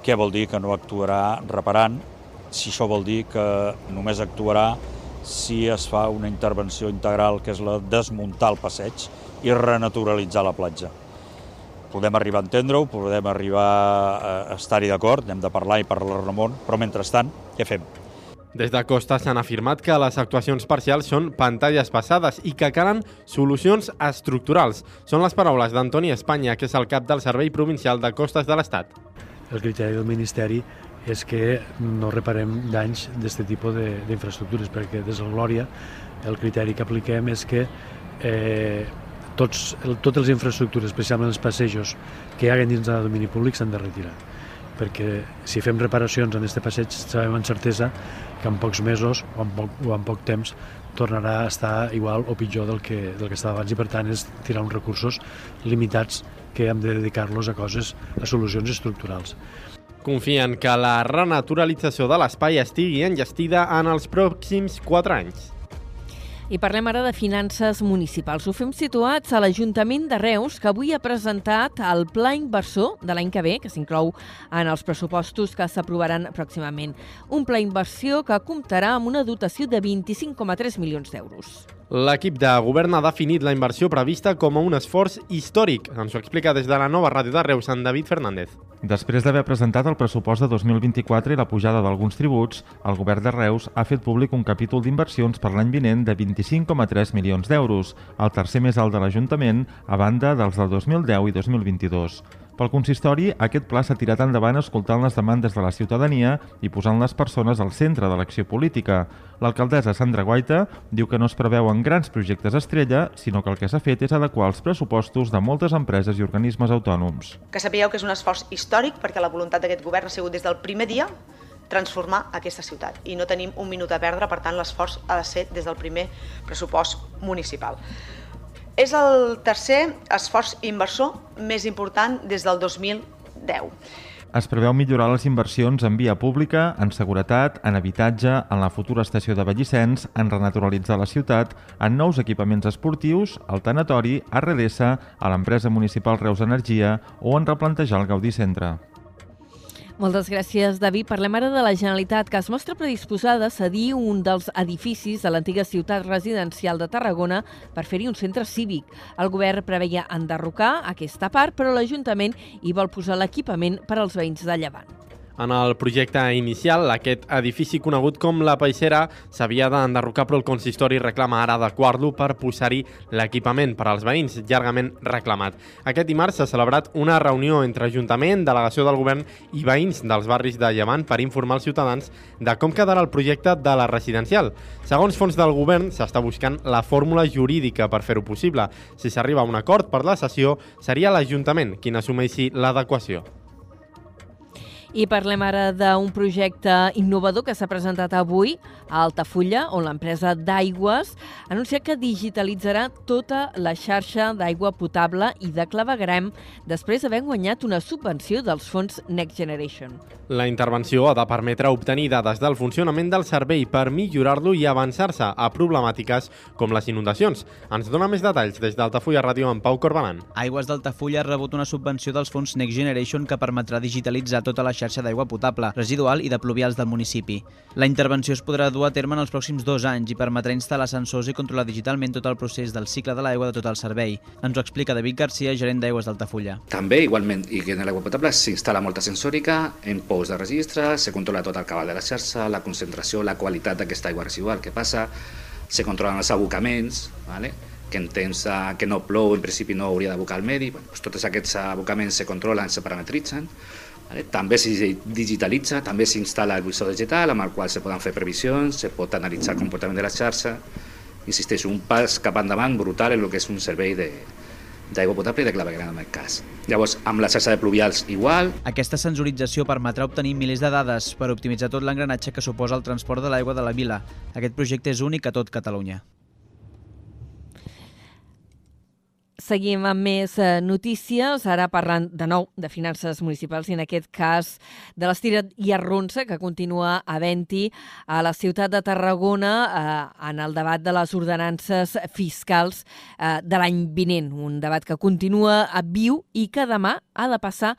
S8: què vol dir que no actuarà reparant si això vol dir que només actuarà si es fa una intervenció integral, que és la desmuntar el passeig i renaturalitzar la platja. Podem arribar a entendre-ho, podem arribar a estar-hi d'acord, hem de parlar i parlar Ramon, però mentrestant, què fem?
S3: Des de Costa s'han afirmat que les actuacions parcials són pantalles passades i que calen solucions estructurals. Són les paraules d'Antoni Espanya, que és el cap del Servei Provincial de Costes de l'Estat.
S9: El criteri del Ministeri és que no reparem danys d'aquest tipus d'infraestructures, perquè des del Glòria el criteri que apliquem és que eh, tots, el, totes les infraestructures, especialment els passejos que hi ha dins de domini públic, s'han de retirar perquè si fem reparacions en aquest passeig sabem amb certesa que en pocs mesos o en poc, o en poc temps tornarà a estar igual o pitjor del que, del que estava abans i per tant és tirar uns recursos limitats que hem de dedicar-los a coses, a solucions estructurals.
S3: Confien que la renaturalització de l'espai estigui enllestida en els pròxims 4 anys.
S1: I parlem ara de finances municipals. Ho fem situats a l'Ajuntament de Reus, que avui ha presentat el pla inversor de l'any que ve, que s'inclou en els pressupostos que s'aprovaran pròximament. Un pla inversió que comptarà amb una dotació de 25,3 milions d'euros.
S3: L'equip de govern ha definit la inversió prevista com a un esforç històric. Ens ho explica des de la nova ràdio de Reus, en David Fernández.
S10: Després d'haver presentat el pressupost de 2024 i la pujada d'alguns tributs, el govern de Reus ha fet públic un capítol d'inversions per l'any vinent de 25,3 milions d'euros, el tercer més alt de l'Ajuntament, a banda dels del 2010 i 2022. Pel consistori, aquest pla s'ha tirat endavant escoltant les demandes de la ciutadania i posant les persones al centre de l'acció política. L'alcaldessa Sandra Guaita diu que no es preveuen grans projectes estrella, sinó que el que s'ha fet és adequar els pressupostos de moltes empreses i organismes autònoms.
S11: Que sapigueu que és un esforç històric perquè la voluntat d'aquest govern ha sigut des del primer dia transformar aquesta ciutat i no tenim un minut a perdre, per tant l'esforç ha de ser des del primer pressupost municipal. És el tercer esforç inversor més important des del 2010.
S10: Es preveu millorar les inversions en via pública, en seguretat, en habitatge, en la futura estació de Vallissens, en renaturalitzar la ciutat, en nous equipaments esportius, al tanatori, a RDS, a l'empresa municipal Reus Energia o en replantejar el Gaudí Centre.
S1: Moltes gràcies, David. Parlem ara de la Generalitat, que es mostra predisposada a cedir un dels edificis de l'antiga ciutat residencial de Tarragona per fer-hi un centre cívic. El govern preveia enderrocar aquesta part, però l'Ajuntament hi vol posar l'equipament per als veïns de Llevant.
S3: En el projecte inicial, aquest edifici conegut com la Peixera s'havia d'enderrocar, però el consistori reclama ara adequar-lo per posar-hi l'equipament per als veïns, llargament reclamat. Aquest dimarts s'ha celebrat una reunió entre Ajuntament, delegació del govern i veïns dels barris de Llevant per informar els ciutadans de com quedarà el projecte de la residencial. Segons fons del govern, s'està buscant la fórmula jurídica per fer-ho possible. Si s'arriba a un acord per la sessió, seria l'Ajuntament qui n'assumeixi l'adequació.
S1: I parlem ara d'un projecte innovador que s'ha presentat avui a Altafulla, on l'empresa d'Aigües ha anunciat que digitalitzarà tota la xarxa d'aigua potable i de clavegrem després d'haver guanyat una subvenció dels fons Next Generation.
S3: La intervenció ha de permetre obtenir dades del funcionament del servei per millorar-lo i avançar-se a problemàtiques com les inundacions. Ens dona més detalls des d'Altafulla Ràdio amb Pau Corbalan.
S12: Aigües d'Altafulla ha rebut una subvenció dels fons Next Generation que permetrà digitalitzar tota la xarxa d'aigua potable, residual i de pluvials del municipi. La intervenció es podrà dur a terme en els pròxims dos anys i permetrà instal·lar sensors i controlar digitalment tot el procés del cicle de l'aigua de tot el servei. Ens ho explica David Garcia, gerent d'Aigües d'Altafulla.
S13: També, igualment, i que en l'aigua potable s'instal·la molta sensòrica en pous de registre, se controla tot el cabal de la xarxa, la concentració, la qualitat d'aquesta aigua residual que passa, se controlen els abocaments, vale? que en temps que no plou, en principi no hauria d'abocar el medi, bueno, doncs tots aquests abocaments se controlen, se parametritzen? També s'hi digitalitza, també s'instal·la el visor digital amb el qual se poden fer previsions, se pot analitzar el comportament de la xarxa. Insisteixo, un pas cap endavant brutal en el que és un servei de, d'aigua potable i de claveguera en aquest cas. Llavors, amb la xarxa de pluvials igual.
S12: Aquesta sensorització permetrà obtenir milers de dades per optimitzar tot l'engranatge que suposa el transport de l'aigua de la vila. Aquest projecte és únic a tot Catalunya.
S1: Seguim amb més eh, notícies, ara parlant de nou de finances municipals i en aquest cas de l'estira i arronsa que continua havent-hi a la ciutat de Tarragona eh, en el debat de les ordenances fiscals eh, de l'any vinent. Un debat que continua viu i que demà ha de passar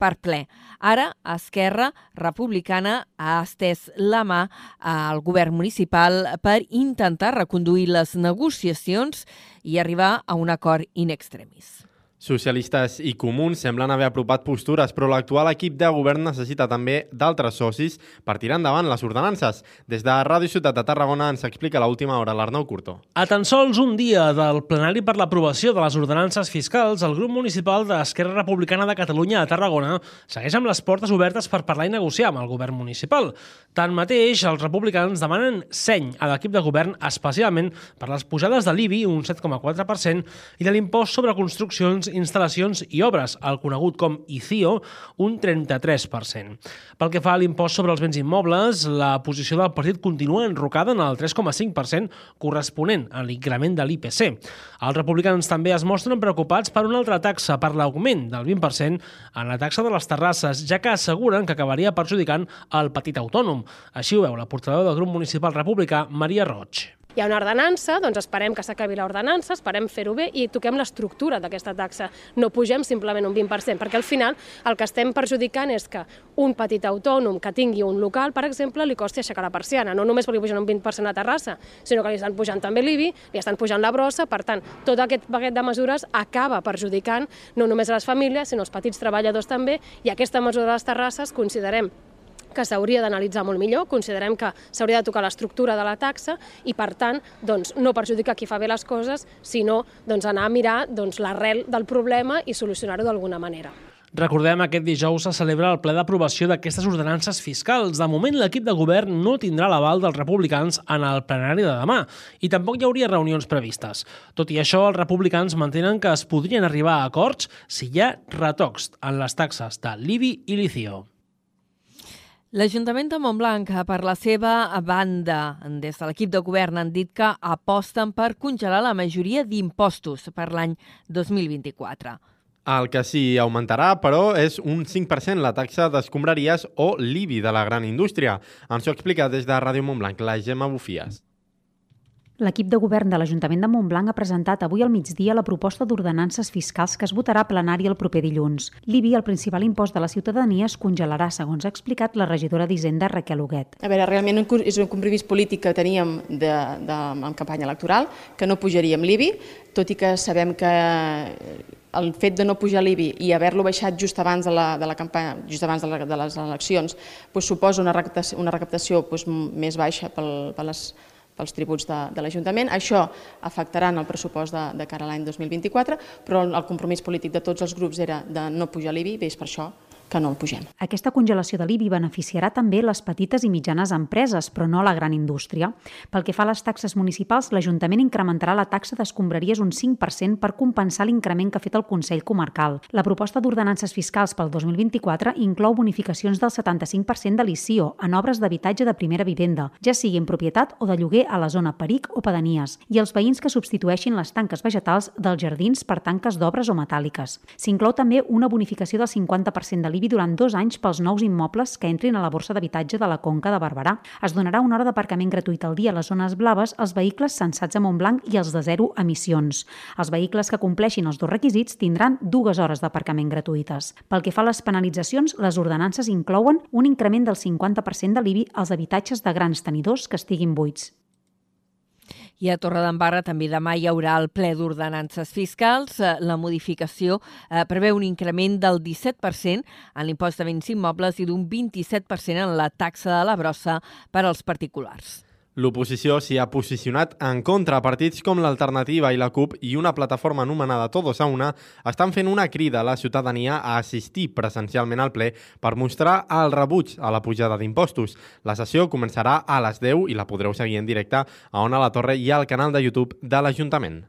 S1: per ple. Ara, Esquerra Republicana ha estès la mà al govern municipal per intentar reconduir les negociacions i arribar a un acord in extremis.
S3: Socialistes i comuns semblen haver apropat postures, però l'actual equip de govern necessita també d'altres socis per tirar endavant les ordenances. Des de Ràdio Ciutat de Tarragona ens explica l'última hora l'Arnau Curto.
S14: A tan sols un dia del plenari per l'aprovació de les ordenances fiscals, el grup municipal d'Esquerra Republicana de Catalunya a Tarragona segueix amb les portes obertes per parlar i negociar amb el govern municipal. Tanmateix, els republicans demanen seny a l'equip de govern especialment per les pujades de l'IBI, un 7,4%, i de l'impost sobre construccions instal·lacions i obres, el conegut com ICIO, un 33%. Pel que fa a l'impost sobre els béns immobles, la posició del partit continua enrocada en el 3,5% corresponent a l'increment de l'IPC. Els republicans també es mostren preocupats per una altra taxa, per l'augment del 20% en la taxa de les terrasses, ja que asseguren que acabaria perjudicant el petit autònom. Així ho veu la portaveu del grup municipal republicà, Maria Roig
S15: hi ha una ordenança, doncs esperem que s'acabi l'ordenança, esperem fer-ho bé i toquem l'estructura d'aquesta taxa. No pugem simplement un 20%, perquè al final el que estem perjudicant és que un petit autònom que tingui un local, per exemple, li costi aixecar la persiana, no només perquè pugen un 20% a Terrassa, sinó que li estan pujant també l'IBI, li estan pujant la brossa, per tant, tot aquest paquet de mesures acaba perjudicant no només a les famílies, sinó als petits treballadors també, i aquesta mesura de les terrasses considerem que s'hauria d'analitzar molt millor, considerem que s'hauria de tocar l'estructura de la taxa i, per tant, doncs, no perjudicar qui fa bé les coses, sinó doncs, anar a mirar doncs, l'arrel del problema i solucionar-ho d'alguna manera.
S14: Recordem, aquest dijous se celebra el ple d'aprovació d'aquestes ordenances fiscals. De moment, l'equip de govern no tindrà l'aval dels republicans en el plenari de demà i tampoc hi hauria reunions previstes. Tot i això, els republicans mantenen que es podrien arribar a acords si hi ha retocs en les taxes de l'IBI i l'ICIO.
S1: L'Ajuntament de Montblanc, per la seva banda, des de l'equip de govern, han dit que aposten per congelar la majoria d'impostos per l'any 2024.
S3: El que sí augmentarà, però, és un 5% la taxa d'escombraries o l'IBI de la gran indústria. Ens ho explica des de Ràdio Montblanc la Gemma Bufies.
S16: L'equip de govern de l'Ajuntament de Montblanc ha presentat avui al migdia la proposta d'ordenances fiscals que es votarà a plenari el proper dilluns. L'IBI, el principal impost de la ciutadania, es congelarà, segons ha explicat la regidora d'Hisenda, Raquel Huguet.
S17: A veure, realment és un compromís polític que teníem de, de, en campanya electoral, que no pujaríem l'IBI, tot i que sabem que el fet de no pujar l'IBI i haver-lo baixat just abans de la, de la campanya, just abans de, la, de les eleccions, doncs suposa una recaptació, una recaptació doncs, més baixa pel, per les pels tributs de, de l'Ajuntament. Això afectarà en el pressupost de, de cara a l'any 2024, però el compromís polític de tots els grups era de no pujar l'IBI, i és per això que no el pugem.
S16: Aquesta congelació de l'IBI beneficiarà també les petites i mitjanes empreses, però no la gran indústria. Pel que fa a les taxes municipals, l'Ajuntament incrementarà la taxa d'escombraries un 5% per compensar l'increment que ha fet el Consell Comarcal. La proposta d'ordenances fiscals pel 2024 inclou bonificacions del 75% de l'ICIO en obres d'habitatge de primera vivenda, ja sigui en propietat o de lloguer a la zona peric o pedanies, i els veïns que substitueixin les tanques vegetals dels jardins per tanques d'obres o metàl·liques. S'inclou també una bonificació del 50% de l'IBI l'IBI durant dos anys pels nous immobles que entrin a la borsa d'habitatge de la Conca de Barberà. Es donarà una hora d'aparcament gratuït al dia a les zones blaves als vehicles censats a Montblanc i els de zero emissions. Els vehicles que compleixin els dos requisits tindran dues hores d'aparcament gratuïtes. Pel que fa a les penalitzacions, les ordenances inclouen un increment del 50% de l'IBI als habitatges de grans tenidors que estiguin buits.
S1: I a Torredembarra també demà hi haurà el ple d'ordenances fiscals. Eh, la modificació eh, preveu un increment del 17% en l'impost de béns immobles i d'un 27% en la taxa de la brossa per als particulars.
S3: L'oposició s'hi ha posicionat en contra. Partits com l'Alternativa i la CUP i una plataforma anomenada Todos a Una estan fent una crida a la ciutadania a assistir presencialment al ple per mostrar el rebuig a la pujada d'impostos. La sessió començarà a les 10 i la podreu seguir en directe a Ona la Torre i al canal de YouTube de l'Ajuntament.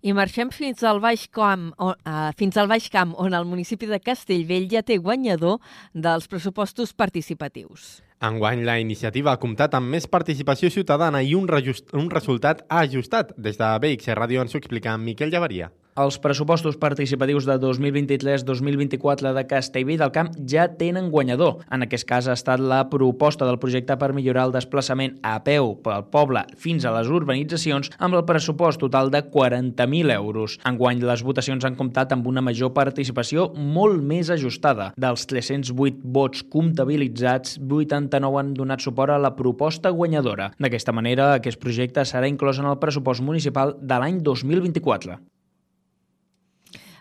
S1: I marxem fins al Baix Camp, on, uh, fins al Baix Camp, on el municipi de Castellvell ja té guanyador dels pressupostos participatius.
S3: Enguany, la iniciativa ha comptat amb més participació ciutadana i un, un resultat ajustat. Des de BX Ràdio ens ho explica Miquel Llavaria.
S12: Els pressupostos participatius de 2023-2024 de Castellví del Camp ja tenen guanyador. En aquest cas ha estat la proposta del projecte per millorar el desplaçament a peu pel poble fins a les urbanitzacions amb el pressupost total de 40.000 euros. Enguany les votacions han comptat amb una major participació molt més ajustada. Dels 308 vots comptabilitzats, 89 han donat suport a la proposta guanyadora. D'aquesta manera, aquest projecte serà inclòs en el pressupost municipal de l'any 2024.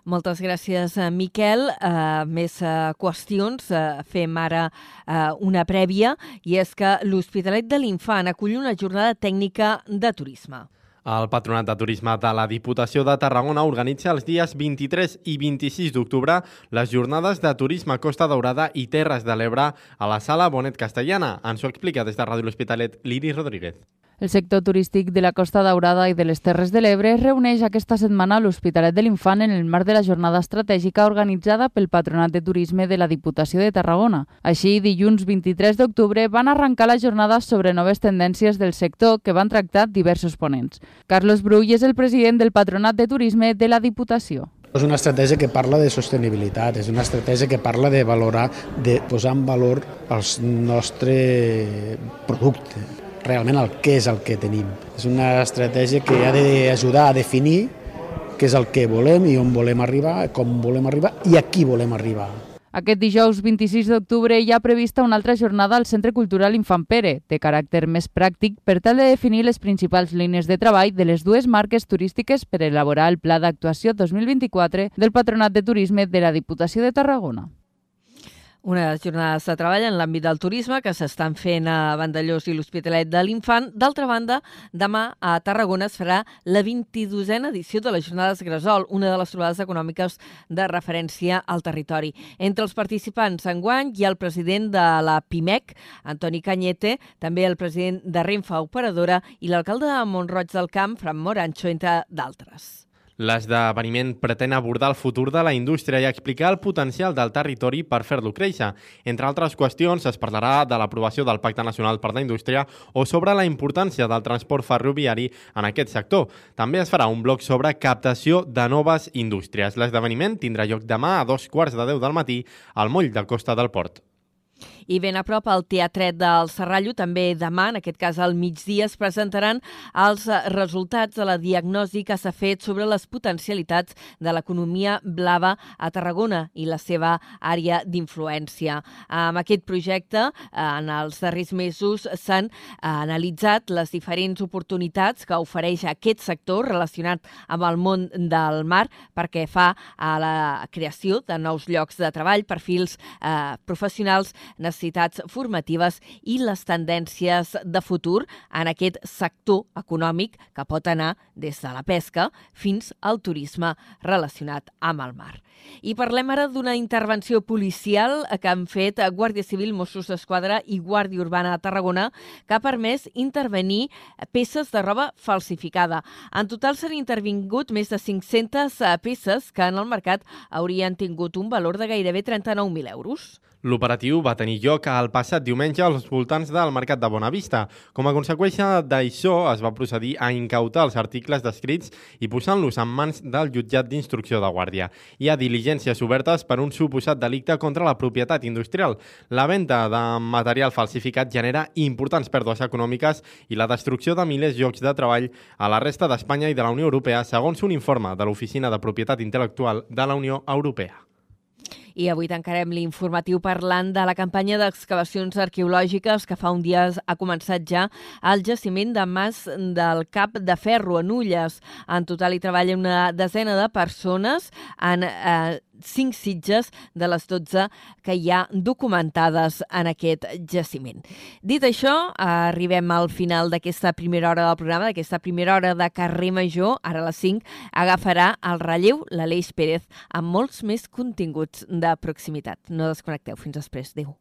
S1: Moltes gràcies, eh, Miquel. Uh, més uh, qüestions. Uh, fem ara uh, una prèvia i és que l'Hospitalet de l'Infant acull una jornada tècnica de turisme.
S3: El Patronat de Turisme de la Diputació de Tarragona organitza els dies 23 i 26 d'octubre les jornades de turisme Costa Daurada i Terres de l'Ebre a la sala Bonet Castellana. Ens ho explica des de Ràdio L'Hospitalet Liri Rodríguez.
S18: El sector turístic de la Costa Daurada i de les Terres de l'Ebre es reuneix aquesta setmana a l'Hospitalet de l'Infant en el marc de la jornada estratègica organitzada pel Patronat de Turisme de la Diputació de Tarragona. Així, dilluns 23 d'octubre van arrencar la jornada sobre noves tendències del sector que van tractar diversos ponents. Carlos Brull és el president del Patronat de Turisme de la Diputació.
S19: És una estratègia que parla de sostenibilitat, és una estratègia que parla de valorar, de posar en valor el nostre producte, realment el què és el que tenim. És una estratègia que ha d'ajudar a definir què és el que volem i on volem arribar, com volem arribar i a qui volem arribar.
S18: Aquest dijous 26 d'octubre hi ha prevista una altra jornada al Centre Cultural Infant Pere, de caràcter més pràctic per tal de definir les principals línies de treball de les dues marques turístiques per elaborar el Pla d'Actuació 2024 del Patronat de Turisme de la Diputació de Tarragona.
S1: Unes jornades de treball en l'àmbit del turisme que s'estan fent a Vandellós i l'Hospitalet de l'Infant. D'altra banda, demà a Tarragona es farà la 22a edició de les Jornades Gresol, una de les trobades econòmiques de referència al territori. Entre els participants enguany hi ha el president de la PIMEC, Antoni Canyete, també el president de Renfa Operadora i l'alcalde de Montroig del Camp, Fran Morancho, entre d'altres.
S3: L'esdeveniment pretén abordar el futur de la indústria i explicar el potencial del territori per fer-lo créixer. Entre altres qüestions, es parlarà de l'aprovació del Pacte Nacional per la Indústria o sobre la importància del transport ferroviari en aquest sector. També es farà un bloc sobre captació de noves indústries. L'esdeveniment tindrà lloc demà a dos quarts de deu del matí al moll de Costa del Port.
S1: I ben a prop al Teatret del Serrallo, també demà, en aquest cas al migdia, es presentaran els resultats de la diagnosi que s'ha fet sobre les potencialitats de l'economia blava a Tarragona i la seva àrea d'influència. Amb aquest projecte, en els darrers mesos s'han analitzat les diferents oportunitats que ofereix aquest sector relacionat amb el món del mar perquè fa a la creació de nous llocs de treball, perfils eh, professionals necessitats formatives i les tendències de futur en aquest sector econòmic que pot anar des de la pesca fins al turisme relacionat amb el mar. I parlem ara d'una intervenció policial que han fet Guàrdia Civil, Mossos d'Esquadra i Guàrdia Urbana a Tarragona que ha permès intervenir peces de roba falsificada. En total s'han intervingut més de 500 peces que en el mercat haurien tingut un valor de gairebé 39.000 euros.
S3: L'operatiu va tenir lloc al passat diumenge als voltants del Mercat de Bonavista. Com a conseqüència d'això, es va procedir a incautar els articles descrits i posant-los en mans del jutjat d'instrucció de Guàrdia. Hi ha diligències obertes per un suposat delicte contra la propietat industrial. La venda de material falsificat genera importants pèrdues econòmiques i la destrucció de milers llocs de treball a la resta d'Espanya i de la Unió Europea, segons un informe de l'Oficina de Propietat Intel·lectual de la Unió Europea.
S1: I avui tancarem l'informatiu parlant de la campanya d'excavacions arqueològiques que fa un dia ha començat ja al jaciment de Mas del Cap de Ferro, a Nulles. En total hi treballa una desena de persones en eh, cinc sitges de les 12 que hi ha documentades en aquest jaciment. Dit això, arribem al final d'aquesta primera hora del programa, d'aquesta primera hora de carrer Major. Ara a les 5 agafarà el relleu l'Aleix Pérez amb molts més continguts de proximitat. No desconnecteu. Fins després. Adéu.